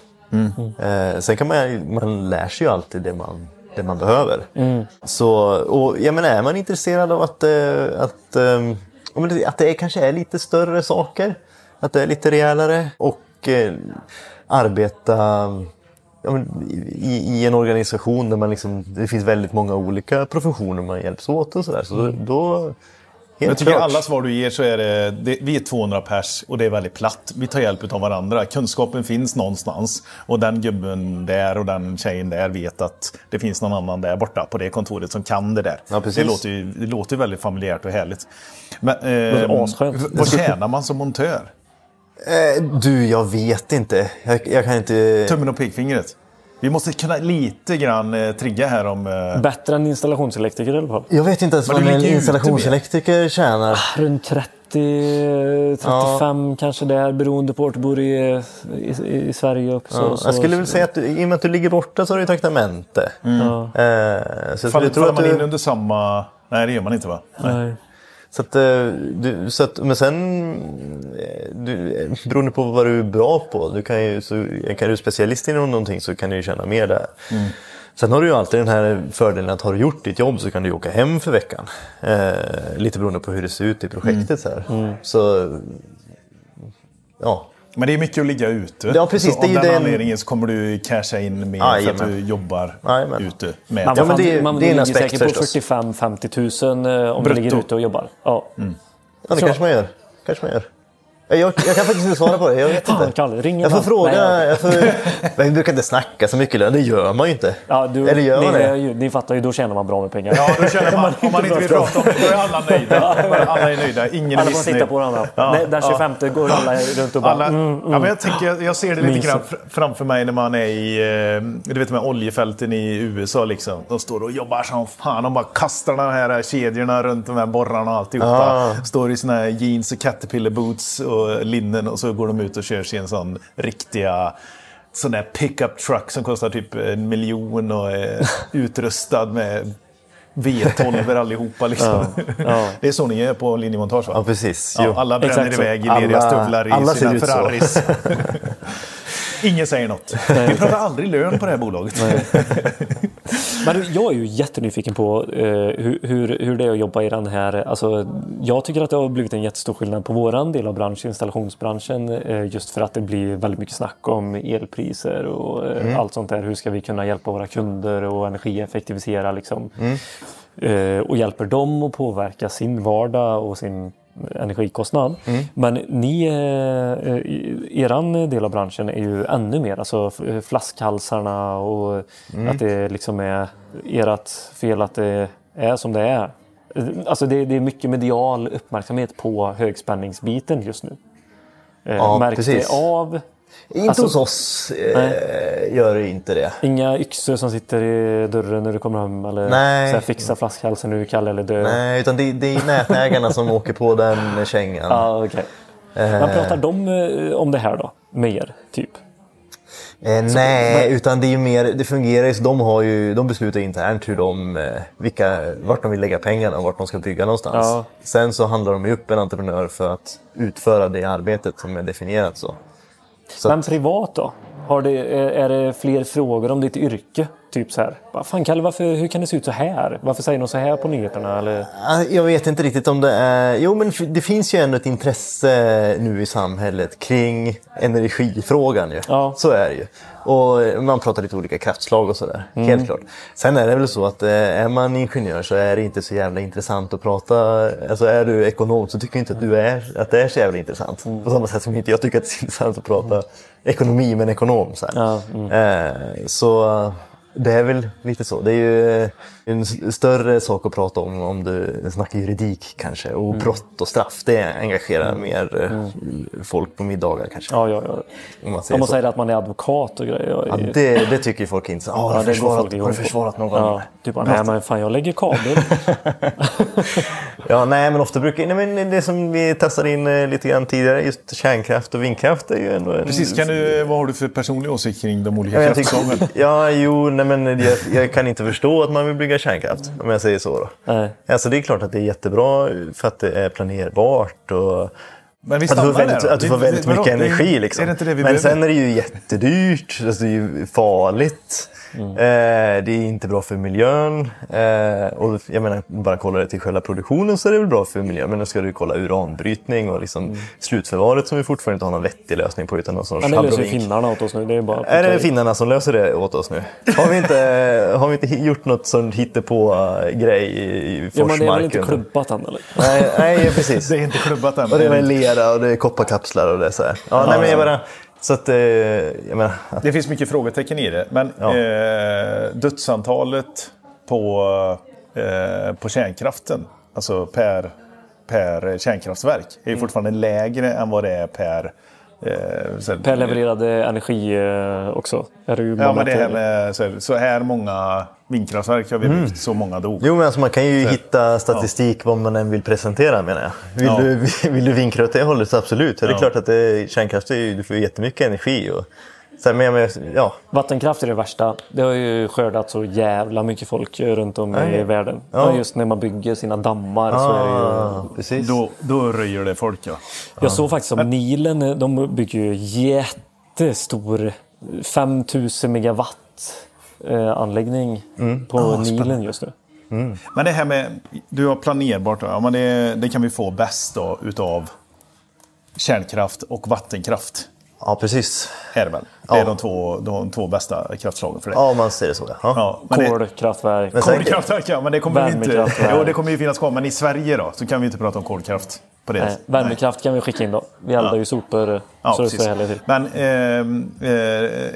Eh, sen kan man, man lär sig ju alltid det man, det man behöver. Så, och jag menar, är man intresserad av att, eh, att, eh, ja, det- att det kanske är lite större saker, att det är lite rejälare och eh, arbeta ja, i, i en organisation där man liksom, det finns väldigt många olika professioner man hjälps åt och sådär. Så då, då helt Jag tycker klart. alla svar du ger så är det, det, vi är 200 pers och det är väldigt platt. Vi tar hjälp av varandra. Kunskapen finns någonstans och den gubben där och den tjejen där vet att det finns någon annan där borta på det kontoret som kan det där. Ja, precis. det, låter ju, det låter ju väldigt familjärt och härligt. Men, eh, v- vad tjänar man som montör? Eh, du, jag vet inte. Jag, jag kan inte... Tummen och pekfingret. Vi måste kunna lite grann eh, trigga här om... Eh, Bättre än installationselektriker i alla fall. Jag vet inte ens vad en installationselektriker tjänar. Runt 30, 35 kanske där beroende på vart du bor i, i, i Sverige också. Ja, så, jag skulle väl säga att du, i och med att du ligger borta så har du ju trakamente. Ja, Eh, så faller, tror faller att man du, in under samma... Nej, det gör man inte va? Nej. nej. Så att, eh, du, så att, men sen, eh, du, eh, beroende på vad du är bra på, du kan ju, så, kan du specialist inom någonting så kan du ju tjäna mer där. Sen har du ju alltid den här fördelen att har du gjort ditt jobb så kan du ju åka hem för veckan. Eh, lite beroende på hur det ser ut i projektet. Så, här. så ja, Men det är mycket att ligga ute. Ja, precis, Så det är av den den- anledningen så kommer du casha in mer för att du jobbar Jajamän. ute med Man, Ja, men det- man det är en ligger säkert på förstås. 45-50 000 eh, om Brutto. du ligger ute och jobbar. Ja. ja det Så. kanske man gör. Kanske man gör. Jag, jag kan faktiskt inte svara på det. Jag vet Fan, inte. Kalle, ring Jag får man. fråga. Nej, Jag, får, men vi brukar inte snacka så mycket lön. Det gör man ju inte. Ja, du, Eller gör ni, man det? är ju- ni fattar ju, då tjänar man bra med pengar. Ja, då känner <laughs> man, om man inte vill prata om det, då är alla nöjda. Alla är nöjda, ingen är Alla får missnöjd. titta på varandra. Ja, Nej, den ja. 25 går alla runt och bara... Alla, mm, ja, men jag, tänker, jag, jag ser det lite grann fr- framför mig när man är i eh, du vet, de här oljefälten i USA. Liksom. De står och jobbar som fan. De bara kastar de här kedjorna runt de här borrarna och alltihopa. Ah. Står i här jeans och caterpillar boots och linnen och så går de ut och kör sin sån riktiga sån där pickup truck som kostar typ en miljon och är <laughs> utrustad med V12 allihopa. Liksom. ja. <laughs> Det är så ni är på linjemontage va? Ja, precis. Ja, alla bränner Exakt iväg i leriga stövlar i alla sina. Ferraris. <laughs> Ingen säger något. Vi pratar aldrig lön på det här bolaget. <laughs> Men jag är ju jättenyfiken på eh, hur, hur, hur det är att jobba i den här... Alltså, jag tycker att det har blivit en jättestor skillnad på våran del av branschen, installationsbranschen. Eh, just för att det blir väldigt mycket snack om elpriser och eh, allt sånt där. Hur ska vi kunna hjälpa våra kunder och energieffektivisera liksom. Eh, och hjälper dem att påverka sin vardag och sin energikostnad. Men ni, eh, eran del av branschen är ju ännu mer, alltså f- flaskhalsarna och att det liksom är ert fel att det är som det är. Alltså det, det är mycket medial uppmärksamhet på högspänningsbiten just nu. Eh, Ja, märks precis. det av? Inte Alltså- hos oss eh, gör det inte det. Inga yxor som sitter i dörren när du kommer hem eller Nej. Så fixa flaskhalsen är kall eller död? Nej, utan det, det är nätägarna som <laughs> åker på den kängan. Ja, okej. Men pratar de eh, om det här då? Med er, typ? Eh, nej, utan det är mer, det fungerar ju så de, har ju, de beslutar internt hur de, eh, vilka, vart de vill lägga pengarna och vart de ska bygga någonstans. Ja. Sen så handlar de ju upp en entreprenör för att utföra det arbetet som är definierat så. Så Men privat då? Har det, är är det fler frågor om ditt yrke? Typ så här. "Vad Fan Kalle, varför, hur kan det se ut så här? Varför säger de så här på nyheterna? Eller? Ah, jag vet inte riktigt om det är... Jo, men det finns ju ändå ett intresse nu i samhället kring energifrågan. Ju. Ja. Så är det ju. Och man pratar lite olika kraftslag och sådär. Mm. Helt klart. Sen är det väl så att eh, är man ingenjör så är det inte så jävla intressant att prata. Alltså är du ekonom så tycker jag inte att, du är, att det är så jävla intressant. Mm. På samma sätt som inte jag tycker att det är intressant att prata ekonomi med en ekonom. Så. Ja, mm. eh, så eh, det är väl lite så. Det är ju en större sak att prata om om du snackar juridik kanske. Och Mm. brott och straff, det engagerar mer eh, folk på middagar kanske. Ja, ja, ja. Om man säger Om man säger att man är advokat och grejer. Ja, det, det tycker ju folk inte. Ah, har, Ja, du det går försvarat, har du försvarat någon? Ja, du bara, nej men fan jag lägger kabel. <laughs> Ja, nej, men ofta brukar... Nej, men det som vi testade in eh, lite grann tidigare, just kärnkraft och vindkraft är ju ändå en... Precis, kan du, vad har du för personlig åsikt kring de Ja, olika kraftslagen? <laughs> ja, jo, nej, men jag, jag kan inte förstå att man vill bygga kärnkraft, om jag säger så. Då. Nej. Alltså, det är klart att det är jättebra för att det är planerbart och Men vi att du får väldigt, att du får Det- väldigt vadå? mycket Det- energi. Liksom. Det det Men behöver? sen är det ju jättedyrt, alltså, det är ju farligt. Mm. Eh, det är inte bra för miljön. Eh, och jag menar, bara kolla det till själva produktionen så är det väl bra för miljön. Men nu ska du kolla uranbrytning och liksom Mm. slutförvaret som vi fortfarande inte har någon vettig lösning på utan någon sorts Men det löser finnarna åt oss nu. Det är bara Är det finnarna som löser det åt oss nu? Har vi inte, <laughs> har vi inte gjort något sånt hittepå-grej i, i Ja, men det är väl inte Forsmarken? klubbat än eller? Nej, nej, precis. <laughs> Det är inte klubbat än. Och det är lera och det är kopparkapslar och det är så här. Ja, nej, men jag bara, så att, eh, menar, Det finns mycket frågetecken i det. Men Ja. eh, dödsantalet på, eh, på kärnkraften, alltså per, per kärnkraftverk, är ju fortfarande lägre än vad det är per... Eh, så, Per levererad eh, energi eh, också. Är det ju Ja, men det här med så här, så här många vindkraftverk har vi byggt, så många dog. Jo, men alltså man kan ju hitta statistik vad man än vill presentera menar jag. Vill, Ja. du, <laughs> vill du vinkra åt det hållet så absolut. Det är Ja. klart att det, kärnkraft är ju, du får jättemycket energi. Och, så här, men, jag menar, ja, Vattenkraft är det värsta. Det har ju skördat så jävla mycket folk eh, runt om i Ja. världen. Ja. Ja. Just när man bygger sina dammar så är det ju... ah, precis. Då, då röjer det folk ja. Jag såg faktiskt om Nilen, eh, de bygger ju jättestor 5000 megawatt eh, anläggning Mm. på Ah, Nilen just nu. Men det här med, du har planerbart, då, ja, men det, det kan vi få bäst då utav kärnkraft och vattenkraft. Ja, precis. Är det väl? Det är Ja. de, två, de två bästa kraftslagen för det. Ja, man ser det så. Ja. Ja, Kolkraftverk. Kolkraftverk ja, men det kommer ju inte... Jo, det kommer ju finnas kvar. Men i Sverige då, så kan vi inte prata om kolkraft på det Nej, värmekraft kan vi skicka in då. Vi eldar Ja. ju sopor eh, Ja, så det precis. till. Men ehm, eh,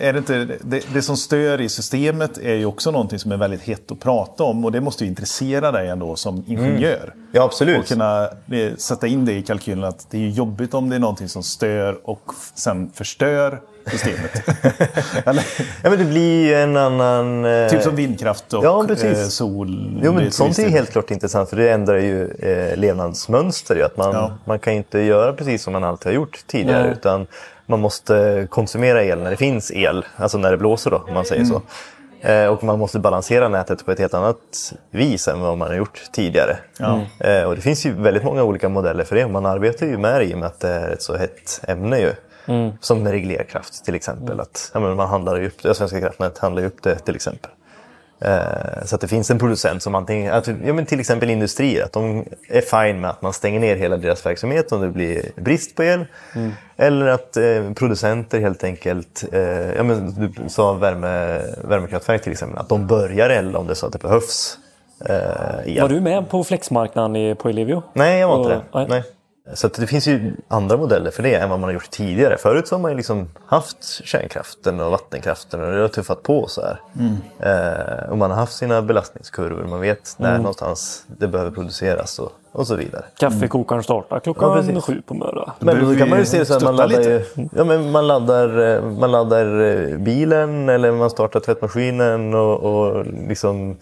är det inte... Det, det som stör i systemet är ju också någonting som är väldigt hett att prata om. Och det måste ju intressera dig ändå som ingenjör. Ja, absolut. Och kunna eh, sätta in det i kalkylen att det är jobbigt om det är någonting som stör och sen förstör systemet. <laughs> Ja, men det blir ju en annan... eh, typ som vindkraft och Ja, precis. eh, sol. Jo, men sånt är helt klart intressant för det ändrar ju eh, levnadsmönster. Ju, att man, Ja. man kan inte göra precis som man alltid har gjort tidigare Nej. utan man måste konsumera el när det finns el, alltså när det blåser då, om man säger så. Eh, och man måste balansera nätet på ett helt annat vis än vad man har gjort tidigare. Eh, och det finns ju väldigt många olika modeller för det. Man arbetar ju med det i och med att det är ett så hett ämne ju. Som med reglerkraft till exempel. Att, ja, men man handlar upp det, Svenska kraftnät handlar ju upp det till exempel. Eh, Så att det finns en producent som antingen, att, ja, men till exempel industrier, att de är fine med att man stänger ner hela deras verksamhet om det blir brist på el. Eller att eh, producenter helt enkelt, eh, ja, men du sa värme, värmekraftverk till exempel, att de börjar elda om det så att det behövs eh, el. Var du med på flexmarknaden i- på Ellevio? Nej, jag var inte det. nej. Nej. Så att det finns ju andra modeller för det än vad man har gjort tidigare. Förut så har man ju liksom haft kärnkraften och vattenkraften och det har tuffat på så här. Eh, och man har haft sina belastningskurvor. Man vet när någonstans det behöver produceras och, och så vidare. Kaffekokaren startar klockan Ja, sju på morgonen. Men då kan man ju vi se så att man laddar, ju, ja, men man, laddar, eh, man laddar eh, bilen eller man startar tvättmaskinen och, och liksom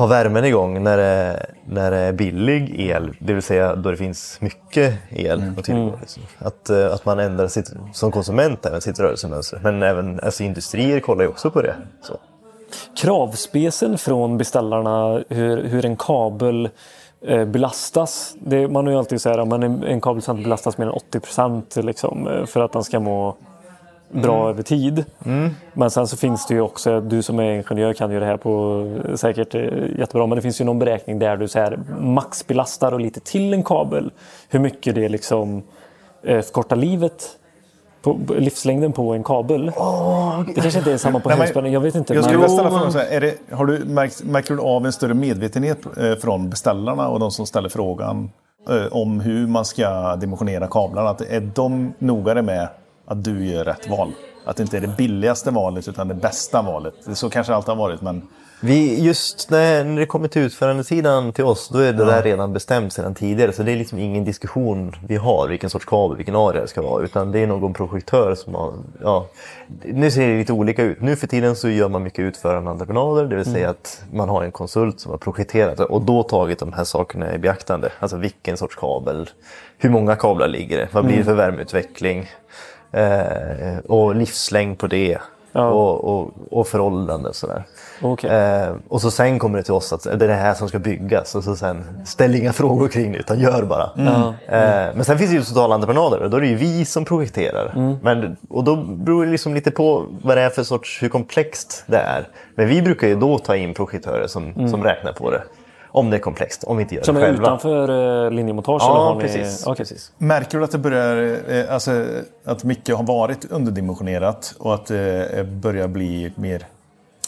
har värmen igång när det, när det är billig el, det vill säga då det finns mycket el att tillgå. Liksom. Att, eh, att man ändrar sitt, som konsument även sitt rörelsemönster. Men även alltså, industrier kollar ju också på det. Så. Kravspecen från beställarna, hur, hur en kabel eh, belastas. Det, man har ju alltid så här, men en, en kabel ska inte belastas mer än 80 procent liksom, eh, för att den ska må bra över tid. Men sen så finns det ju också, du som är ingenjör kan ju det här på säkert eh, jättebra, men det finns ju någon beräkning där du så här, maxbelastar och lite till en kabel. Hur mycket det liksom eh, förkortar livet på, livslängden på en kabel. det kanske inte är samma på Nej, högspänning, jag vet inte. Jag skulle vilja ställa frågan så här, är det, har du märkt, märker du av en större medvetenhet eh, från beställarna och de som ställer frågan om hur man ska dimensionera kablarna? Att är de nogare med att du gör rätt val? Att det inte är det billigaste valet utan det bästa valet. Så kanske alltid har varit, men Vi, just när, när det kommer till utförandesidan till oss, då är det där redan bestämt sedan tidigare. Så det är liksom ingen diskussion vi har vilken sorts kabel, vilken area det ska vara. Utan det är någon projektör som har... Ja, nu ser det lite olika ut. Nu för tiden så gör man mycket utförandeentreprenader. Det vill säga att man har en konsult som har projekterat och då tagit de här sakerna i beaktande. Alltså vilken sorts kabel, hur många kablar ligger det, vad blir det för värmeutveckling eh, och livslängd på det. Och, och, och och sådär. Okej. Eh, och så sen kommer det till oss att det är det här som ska byggas. Och så sen, ställ inga frågor kring det utan gör bara. Eh, men sen finns det ju totalentreprenader och då är det ju vi som projekterar. Men, och då beror det liksom lite på vad det är för sorts, hur komplext det är. Men vi brukar ju då ta in projektörer som, som räknar på det. Om det är komplext, om vi inte gör Som det är själva. utanför eh, linjemontage? eller Ja, har ni... precis. Okej. precis. Märker du att det börjar, eh, alltså, att mycket har varit underdimensionerat och att det börjar bli mer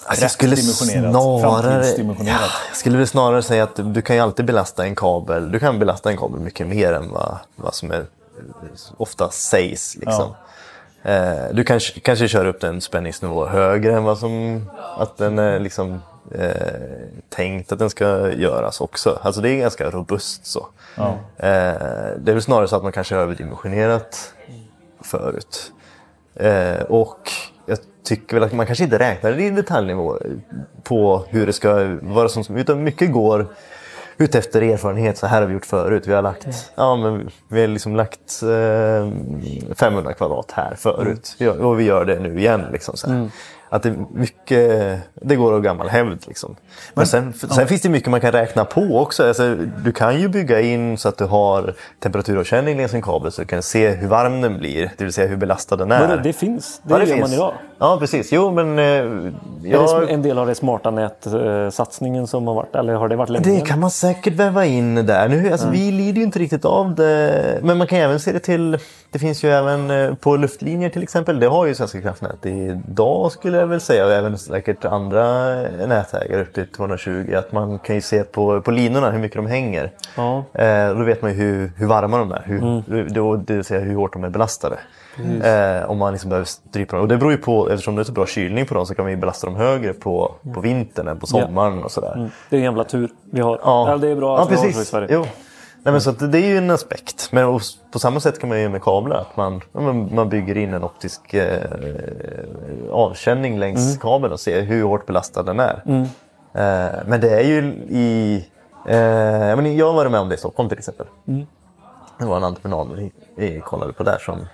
Alltså, jag skulle snarare, ja, jag skulle väl snarare säga att du kan ju alltid belasta en kabel. Du kan belasta en kabel mycket mer än vad, vad som är, ofta sägs. Liksom. Eh, du kanske, kanske kör upp den spänningsnivå högre än vad som att den är liksom, eh, tänkt att den ska göras också. Alltså det är ganska robust så. Eh, det är väl snarare så att man kanske har överdimensionerat förut. Eh, och jag tycker väl att man kanske inte räknar i detaljnivå på hur det ska vara som utan mycket går ut efter erfarenhet. Så här har vi gjort förut. Vi har lagt, ja, men vi har liksom lagt eh, 500 kvadrat här förut. Gör, och vi gör det nu igen. Liksom, så här. Att det, är mycket, det går av gammal hävd. Liksom. Men, sen, sen finns det mycket man kan räkna på också. Alltså, du kan ju bygga in så att du har temperaturavkänning längs en kabel så du kan se hur varm den blir. Det vill säga hur belastad den är. Vadå, det finns? Det Ja, gör finns. man idag? Ja, precis. Jo, men... Eh, Är det en del av det smarta nät-satsningen som har varit? Eller har det varit länge? det kan man säkert väva in där. Nu, alltså, Vi lider ju inte riktigt av det. Men man kan även se det till... Det finns ju även eh, på luftlinjer till exempel. Det har ju Svenska kraftnät idag skulle jag väl säga. Och även säkert andra nätägare upp till 220. Att man kan ju se på, på linorna hur mycket de hänger. Ja. Eh, då vet man ju hur, hur varma de är. Hur, då, det vill säga hur hårt de är belastade. Eh, om man liksom behöver strypa dem. Och det beror ju på, eftersom det är så bra kylning på dem så kan vi belasta dem högre på, på vintern än på sommaren och sådär. Mm. Det är en jävla tur vi har. Ja. Eller det är bra ja, att vi har så i. Sverige. Jo. Nej, men så det är ju en aspekt. Men på samma sätt kan man ju med kablar. Att man, man bygger in en optisk eh, avkänning längs Mm. kabeln och ser hur hårt belastad den är. Eh, men det är ju i... Eh, jag, men jag har varit med om det i Stockholm till exempel. Mm. Det var en entreprenad vi, vi kollade på där som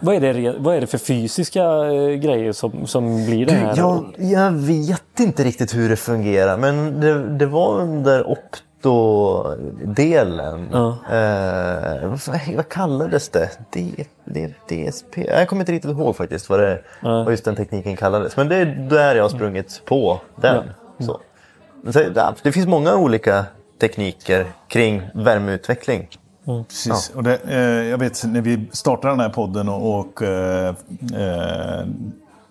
Vad är det, vad är det för fysiska eh, grejer som, som blir det här? Jag, jag vet inte riktigt hur det fungerar men det, det var under optodelen. Ja. Eh, vad, vad kallades det? D, D, DSP? Jag kommer inte riktigt ihåg faktiskt vad, det, vad just den tekniken kallades. Men det är där jag har sprungit på den. Så. Men så, ja, det finns många olika tekniker kring värmeutveckling. Precis. Och det, eh, jag vet när vi startade den här podden och, och eh, eh,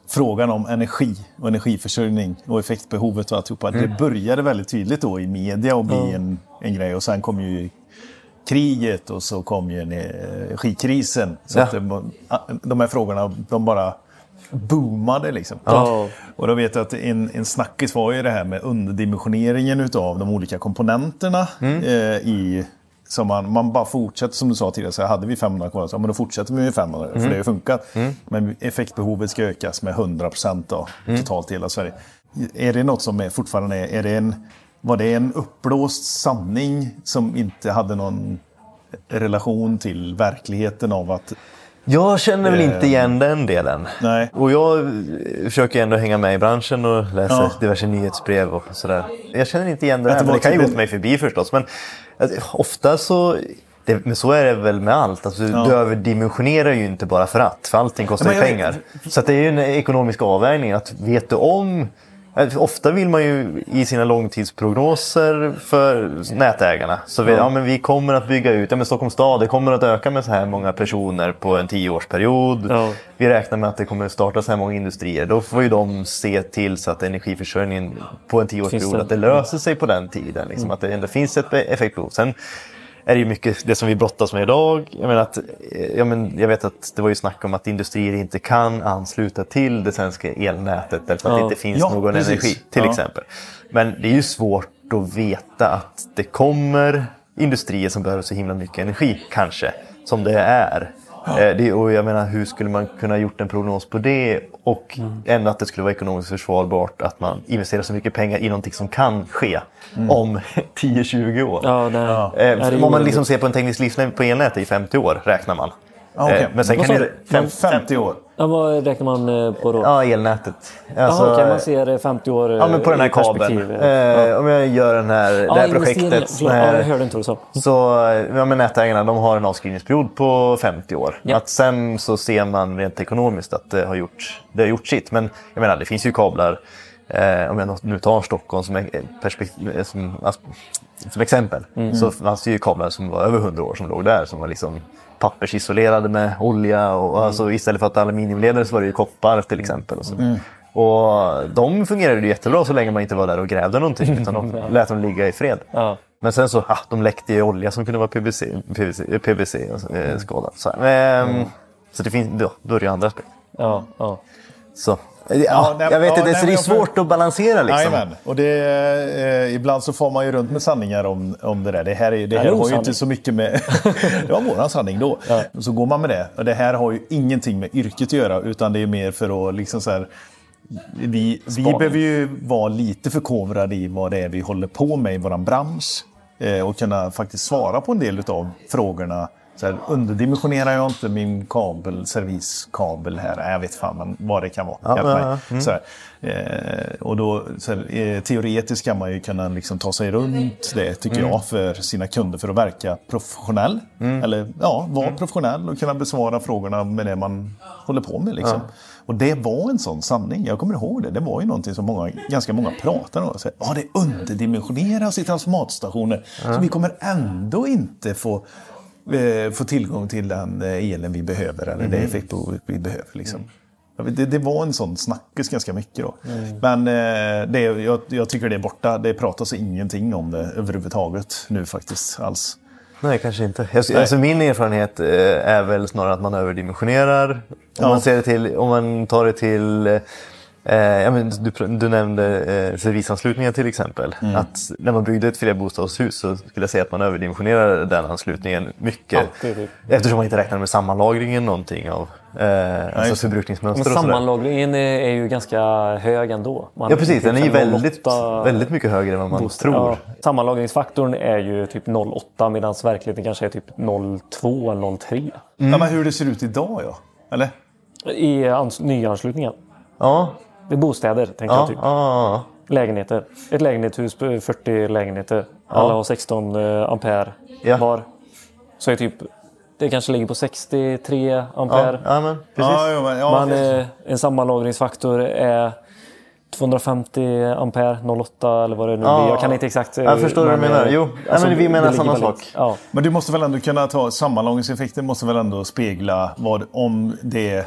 frågan om energi och energiförsörjning och effektbehovet och alltihopa. Det började väldigt tydligt då i media och bli en, en grej. Och sen kom ju kriget och så kom ju energikrisen. Så Ja. att de här frågorna, de bara boomade liksom. Ja. Och då vet jag att en, en snackis var ju det här med underdimensioneringen utav de olika komponenterna Mm. eh, i som man, man bara fortsätter som du sa tidigare, så hade vi 500 kvar, så men då fortsätter vi med 500 Mm. för det har ju funkat. Men effektbehovet ska ökas med 100 procent Mm. totalt i hela Sverige. Är det något som är fortfarande är, är det en, var det en uppblåst sanning som inte hade någon relation till verkligheten av att Jag känner väl inte igen den delen. Nej. Och jag eh, försöker ändå hänga med i branschen och läser Ja. diverse nyhetsbrev och sådär. Jag känner inte igen det det men det kan ju gått en- mig förbi förstås. Men eh, ofta så... Det, men så är det väl med allt. Alltså, Du överdimensionerar ju inte bara för att. För allting kostar Ja, ju pengar. Så det är ju en ekonomisk avvägning. Att vet du om... eh, Ofta vill man ju i sina långtidsprognoser för nätägarna. Så vi, ja. men vi kommer att bygga ut, ja, men Stockholms stad det kommer att öka med så här många personer på en tioårsperiod. Ja. Vi räknar med att det kommer att starta så här många industrier. Då får ju de se till så att energiförsörjningen på en tioårsperiod, att det löser sig på den tiden. Liksom, Att det ändå finns ett effektbehov. Sen är det ju mycket det som vi brottas med idag. Jag, menar att, eh, jag, men, jag vet att det var ju snack om att industrier inte kan ansluta till det svenska elnätet därför att Ja. det inte finns Ja, någon precis. energi till Ja. exempel. Men det är ju svårt att veta att det kommer industrier som behöver så himla mycket energi, kanske, som det är. Eh, Det, och jag menar, hur skulle man kunna gjort en prognos på det och ändå att det skulle vara ekonomiskt försvarbart att man investerar så mycket pengar i någonting som kan ske om <laughs> 10-20 år. Ja, nej. Eh, Nej, det är om man liksom ser på en teknisk livslängd på elnätet i 50 år, räknar man. Ja, okej. Eh, Men sen kan det... du? fem, 50 år. Ja, vad räknar man eh, på då? Ja, elnätet. Alltså, Jaha, okej, man ser eh, 50 år eh, Ja, men på den här perspektiv. kabeln. Eh, Om jag gör den här, det här projektet. Förlåt, ja, jag hörde inte vad du sa. Så ja, men nätägarna de har en avskrivningsperiod på 50 år. Ja. Att sen så ser man rent ekonomiskt att det har gjort, det har gjort sitt. Men jag menar, det finns ju kablar. Eh, om jag nu tar Stockholm som, eh, som, som exempel. Så fanns det ju kablar som var över 100 år som låg där. Som var liksom pappersisolerade med olja. Och, alltså, istället för att aluminiumledare så var det ju koppar till exempel. Och, så. och de fungerade ju jättebra så länge man inte var där och grävde någonting. Utan de <laughs> lät dem ligga i fred. Ja. Men sen så, ah, de läckte ju olja som kunde vara PVC, PVC, PVC eh, skadad. Så, här. Ehm, så det finns, då, då är det ju andra aspekter. Ja, ja. Så, ja, nej, jag vet ja, inte, nej, det är får- svårt att balansera liksom. Jajamän. Och det, eh, ibland så får man ju runt med sanningar om, om det där. Det här, är, det Ja, här det har ju inte så mycket med... <laughs> det var våran sanning då. Så går man med det. Och det här har ju ingenting med yrket att göra. Utan det är mer för att liksom så här... Vi, vi behöver ju vara lite förkovrade i vad det är vi håller på med i våran bransch. Eh, och kunna faktiskt svara på en del av frågorna. Så här, underdimensionerar jag inte min kabel, serviskabel här? Jag vet fan men vad det kan vara. Ja, ja. Så här, eh, och då, så här, eh, teoretiskt kan man ju kunna liksom ta sig runt det, tycker jag, för sina kunder för att verka professionell. Eller ja, vara professionell och kunna besvara frågorna med det man håller på med. Liksom. Och det var en sån sanning. Jag kommer ihåg det. Det var ju någonting som många, ganska många pratade om. Ja, det underdimensioneras i transformatorstationer. Så vi kommer ändå inte få få tillgång till den eh, elen vi behöver eller det effektbehovet vi behöver. Liksom. Vet, Det, det var en sån snackis ganska mycket då. Men eh, det, jag, jag tycker det är borta. Det pratas ingenting om det överhuvudtaget nu faktiskt alls. Nej, kanske inte. Jag, alltså, min erfarenhet eh, är väl snarare att man överdimensionerar. Om, Ja. man, ser det till, om man tar det till... eh, ja, men du, du nämnde eh, serviceanslutningen till exempel. Mm. Att när man byggde ett flerbostadshus så skulle jag säga att man överdimensionerade den anslutningen mycket. Alltid, typ. Eftersom man inte räknade med sammanlagringen någonting av eh, alltså förbrukningsmönster Men sammanlagringen är är ju ganska hög ändå. Man Ja precis, den är ju typ väldigt, 0,8 väldigt mycket högre än vad man boost- tror. Ja, sammanlagringsfaktorn är ju typ 0,8 medan verkligheten kanske är typ 0,2 eller 0,3. Ja, men hur det ser ut idag ja. Eller? I ans- nyanslutningen. Ja, Det är bostäder, tänker ja, jag. Typ. ja, Lägenheter. Ett lägenhetshus, på 40 lägenheter. Alla har 16 eh, ampere Ja. var. Så är typ, det kanske ligger på 63 ampere. ja, ja men precis. Ja, jo, men, ja, Man, eh, en sammanlagringsfaktor är 250 ampere, 08 eller vad det nu Ja. blir. Jag kan inte exakt. eh, Jag förstår vad du men, menar. eh, Jo, ja, men vi menar samma sak. Ja. Men du måste väl ändå kunna ta sammanlagringseffekten måste väl ändå spegla vad om det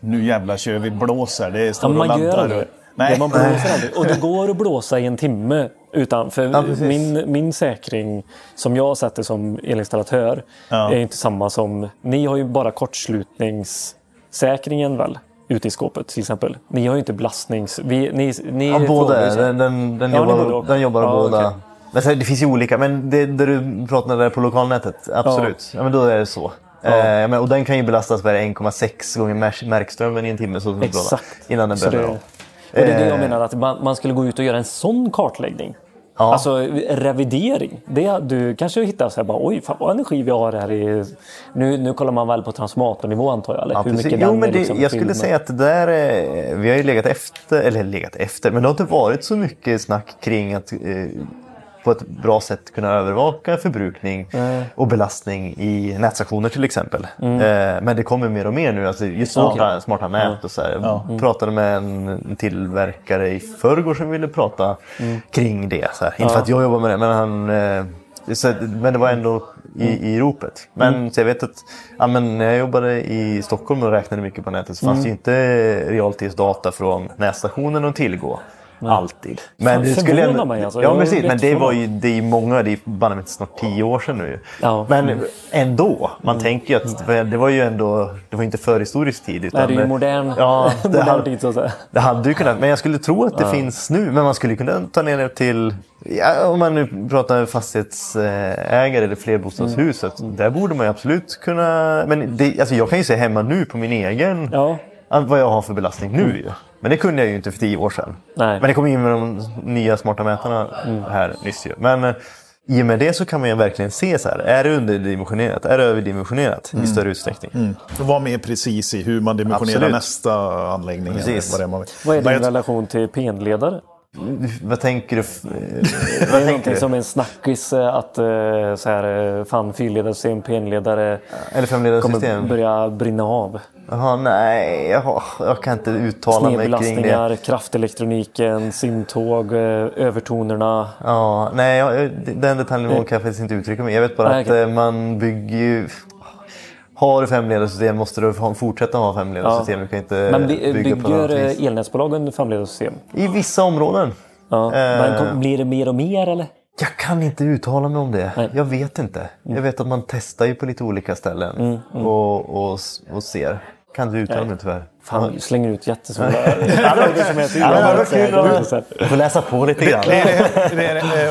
nu jävla kör vi blåser. Det Ja, står men och laddar. aldrig. Nej. Ja, man blåser aldrig. Och det går att blåsa i en timme. Utan, för Ja, min, min säkring som jag sätter som elinstallatör Ja. är inte samma som... Ni har ju bara kortslutningssäkringen väl? Ute i skåpet till exempel. Ni har ju inte belastnings... Vi, ni, ni Ja, båda. Den, den, den, Ja, jobbar, den jobbar Ja, båda. okej. Men det finns ju olika, men det, det du pratade där på lokalnätet, absolut. Ja. men då är det så. Eh, ja, men, och den kan ju belastas med 1,6 gånger mär- märkströmmen i en timme. Så Exakt. Innan den bränner av. och det är det jag Eh. menar, att man, man skulle gå ut och göra en sån kartläggning. Ja. Alltså revidering. Det, du kanske hittar så här bara, oj, fan vad energi vi har här i... Nu, nu kollar man väl på transformatornivå antar jag? Eller? Ja, Hur precis. mycket Jo, men det, liksom jag skulle med. säga att det där är, vi har ju legat efter, eller legat efter, men det har inte varit så mycket snack kring att eh, på ett bra sätt kunna övervaka förbrukning och belastning i nätstationer till exempel. Mm. Eh, men det kommer mer och mer nu, alltså just smarta, smarta nät och så här. Jag Mm. pratade med en tillverkare i förrgår som ville prata Mm. kring det. Så här. Inte för att jag jobbar med det, men han eh, så, men det var ändå i, Mm. i ropet. Men så jag vet att ja, men när jag jobbade i Stockholm och räknade mycket på nätet så fanns Mm. det inte realtidsdata från nätstationen att tillgå. Alltid. Men det skulle ändå- mig, alltså. Ja Jag precis, men det var ju det är många, det är banne snart tio år sedan nu. Ja. Men ändå, man tänker ju att det var ju ändå, det var inte förhistorisk tid. Utan Nej, det är ju modern, Ja, <laughs> det modern hade- tid så att säga. det hade ju kunnat, men jag skulle tro att det finns nu. Men man skulle kunna ta ner det till, ja, om man nu pratar fastighetsägare eller flerbostadshuset. Mm. Där borde man ju absolut kunna, men det, alltså jag kan ju se hemma nu på min egen, Ja. Vad jag har för belastning nu ju. Men det kunde jag ju inte för tio år sedan. Nej. Men det kom in med de nya smarta mätarna här nyss ju. Men eh, i och med det så kan man ju verkligen se så här, är det underdimensionerat? Är det överdimensionerat i större utsträckning? Var mer precis i hur man dimensionerar Absolut. nästa anläggning. Precis. Vad det är man. Vad är din relation till penledare? Vad tänker du? eh, Det vad är tänker någonting du? som en snackis eh, att eh, så här, eh, fan fyrledarsystem, penledare Eller kommer börja brinna av. Jaha, nej, jag, jag kan inte uttala mig kring det. Kraftelektroniken, simtåg, eh, övertonerna. Ja, nej, jag, den detaljen kan jag faktiskt inte uttrycka mig. Jag vet bara Nej, att eh, man bygger ju... Har du femledarsystem måste du ha, fortsätta ha femledarsystem. Du kan inte Men bygga bygger elnätsbolagen femledarsystem? I vissa områden. Ja. Men Eh. kom, blir det mer och mer eller? Jag kan inte uttala mig om det. Nej. Jag vet inte. Jag vet att man testar ju på lite olika ställen Mm, Och, och, och ser. Kan du uttala mig tyvärr. Fan, vi slänger ut jättesvåra <laughs> Ja, Jag får läsa på lite grann.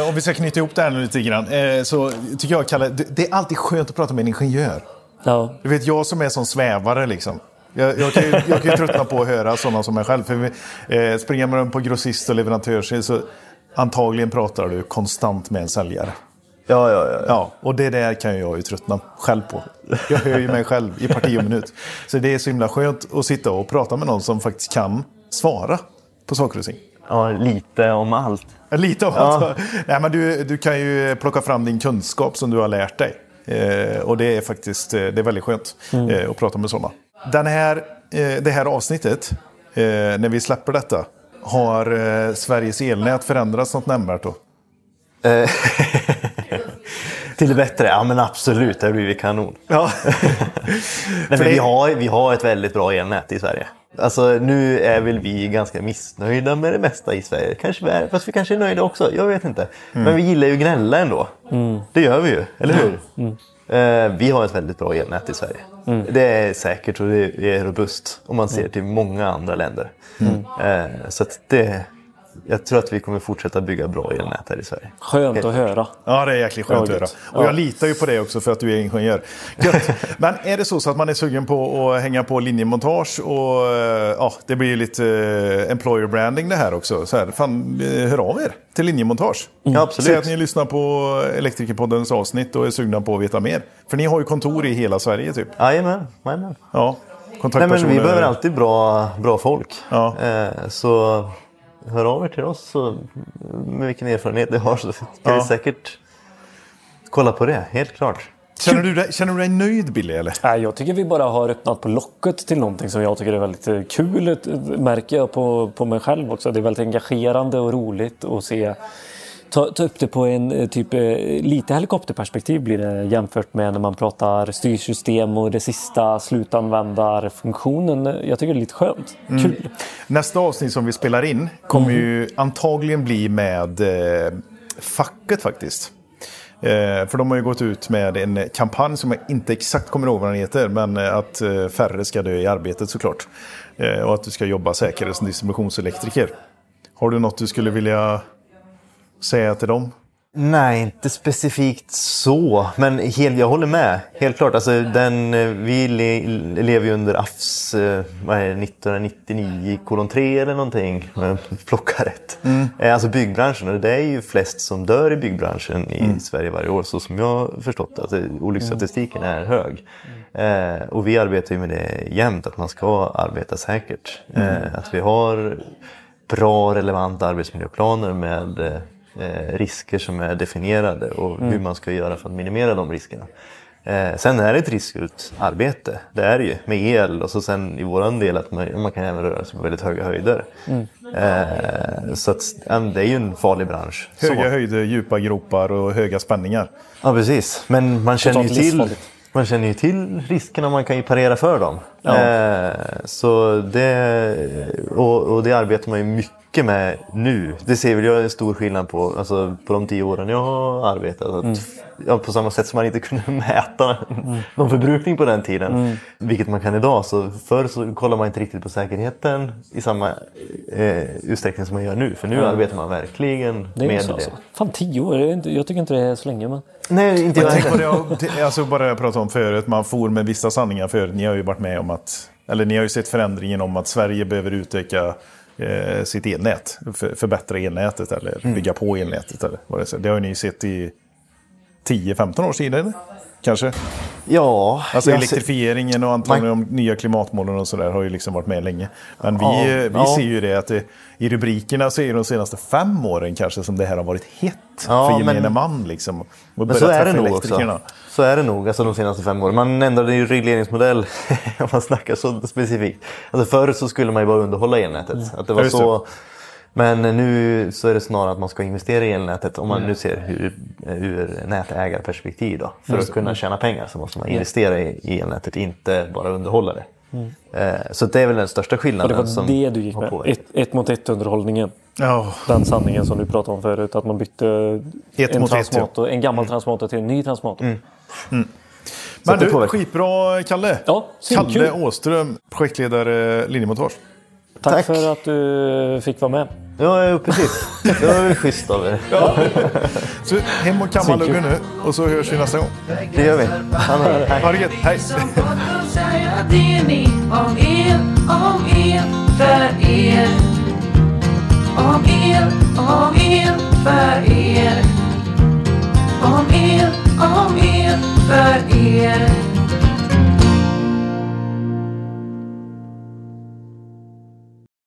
Om vi ska knyta ihop det här nu lite grann. eh, Så tycker jag, Kalle, det det är alltid skönt att prata med en ingenjör. Ja. Du vet, jag som är som svävare liksom. Jag, jag, kan ju, jag kan ju tröttna på att höra sådana som mig själv. För vi, eh, springer man runt på grossist och leverantörs så antagligen pratar du konstant med en säljare. Ja, ja, ja. Ja, och det där kan jag ju tröttna själv på. Jag hör ju mig själv i parti och minut. Så det är så himla skönt att sitta och prata med någon som faktiskt kan svara på saker och ting. ja, lite om allt. Lite av allt. Nej, men du, du kan ju plocka fram din kunskap som du har lärt dig. Eh, och det är faktiskt eh, det är väldigt skönt eh, att prata med sådana. Den här, eh, det här avsnittet, eh, när vi släpper detta, har eh, Sveriges elnät förändrats något nämnvärt då? <laughs> Till det bättre? Ja men absolut, det har blivit kanon. <laughs> Ja. <laughs> Nej, vi, har, vi har ett väldigt bra elnät i Sverige. Alltså nu är väl vi ganska missnöjda med det mesta i Sverige. Kanske vi är, fast vi kanske är nöjda också, jag vet inte. Men vi gillar ju gnälla ändå. Det gör vi ju, eller hur? Eh, vi har ett väldigt bra elnät i Sverige. Mm. Det är säkert och det är robust om man ser till många andra länder. Mm. Eh, så det, jag tror att vi kommer fortsätta bygga bra elnät här i Sverige. Skönt att höra. Ja, det är jäkligt skönt att Ja, höra. Och Ja. jag litar ju på det också för att du är ingenjör. Gött. <laughs> Men är det så, så att man är sugen på att hänga på linjemontage och eh, ja, det blir ju lite eh, employer branding det här också. Så här, fan, eh, hör av er till linjemontage. Ja, absolut. Säg att ni lyssnar på Elektrikerpoddens avsnitt och är sugna på att veta mer. För ni har ju kontor i hela Sverige typ. Jajamän. Ja, Nej, men vi behöver alltid bra, bra folk. Ja. Eh, så hör av er till oss så, med vilken erfarenhet ni har så ska Ja. vi säkert kolla på det. Helt klart. Känner du, dig, känner du dig nöjd Billy eller? Nej, jag tycker vi bara har öppnat på locket till någonting som jag tycker är väldigt eh, kul. eh, Märker jag på, på mig själv också. Det är väldigt engagerande och roligt att se Ta, ta upp det på en eh, typ eh, lite helikopterperspektiv blir det jämfört med när man pratar styrsystem och det sista slutanvändarfunktionen. Jag tycker det är lite skönt. Kul. Nästa avsnitt som vi spelar in kommer ju antagligen bli med eh, facket faktiskt. Eh, för de har ju gått ut med en kampanj som jag inte exakt kommer ihåg vad den heter. Men eh, att eh, färre ska dö i arbetet såklart. Eh, och att du ska jobba säkrare som distributionselektriker. Har du något du skulle vilja säga till dem? Nej, inte specifikt så. Men helt, jag håller med. Helt klart. Alltså, den, eh, vi le, lever ju under AFS eh, vad är det, 1999 kolon 3 eller någonting. Plockar rätt. Eh, Alltså byggbranschen. Och det är ju flest som dör i byggbranschen i Sverige varje år. Så som jag har förstått. Alltså, olycksstatistiken är hög. Eh, och vi arbetar ju med det jämt. Att man ska arbeta säkert. Eh, att vi har bra relevanta arbetsmiljöplaner med eh, risker som är definierade och hur man ska göra för att minimera de riskerna. Eh, sen är det ett riskfyllt arbete, det är det ju, med el och så sen i våran del att man, man kan även röra sig på väldigt höga höjder. Eh, så att, ja, det är ju en farlig bransch. Höga Så. höjder, djupa gropar och höga spänningar. Ja precis, men man känner, ju till, man känner ju till riskerna och man kan ju parera för dem. Eh, så det, och, och det arbetar man ju mycket med nu. Det ser väl jag en stor skillnad på, alltså, på de tio åren jag har arbetat. Att, Mm. ja, på samma sätt som man inte kunde <laughs> mäta någon förbrukning på den tiden, Mm. vilket man kan idag. Så förr så kollar man inte riktigt på säkerheten i samma eh, utsträckning som man gör nu. För nu arbetar man verkligen Det med så, det. alltså. Fan, tio år. det är inte- Jag tycker inte det är så länge. Men... Nej, inte jag heller. det, jag- alltså bara jag pratade om förut, man får med vissa sanningar förut. Ni har ju varit med om att, eller ni har ju sett förändringen om att Sverige behöver utöka eh, sitt elnät. För, förbättra elnätet eller Mm. bygga på elnätet. Eller vad det, är. det har ni sett i 10-15 års tid, eller? Kanske? Ja, Alltså elektrifieringen och antagligen de nya klimatmålen och sådär har ju liksom varit med länge. Men vi, Ja, eh, vi ja. ser ju det att det, i rubrikerna så är det de senaste fem åren kanske som det här har varit hett Ja, för gemene men- man. Liksom, och Men så är det nog också. Så är det nog, alltså de senaste fem åren. Man ändrade ju regleringsmodell <laughs> om man snackar så specifikt. Alltså förr så skulle man ju bara underhålla elnätet. Att det var Ja, så. Men nu så är det snarare att man ska investera i elnätet om man nu ser hur, ur nätägarperspektiv. Då. För att kunna tjäna pengar så måste man investera i, i elnätet, inte bara underhålla det. Eh, Så det är väl den största Och det skillnaden. var som det du gick med. Ett, ett mot ett underhållningen. Ja, Den sanningen som du pratade om förut. Att man bytte Ett en, mot ett, Mm. transmotor, en gammal transmotor till en ny transmotor. Men att det du, skitbra Kalle. Ja. Kalle Åström, projektledare Linjemontage. Tack, Tack. för att du fick vara med. Ja, ja, precis. Det var ju schysst av er. Så hem och kamma luggen nu och så hörs vi nästa gång. Det gör vi. Ha det. Gött, hej! Som podden säger det ni om er, om er, för er. Om er, om er, för er. Om er, om er, för er.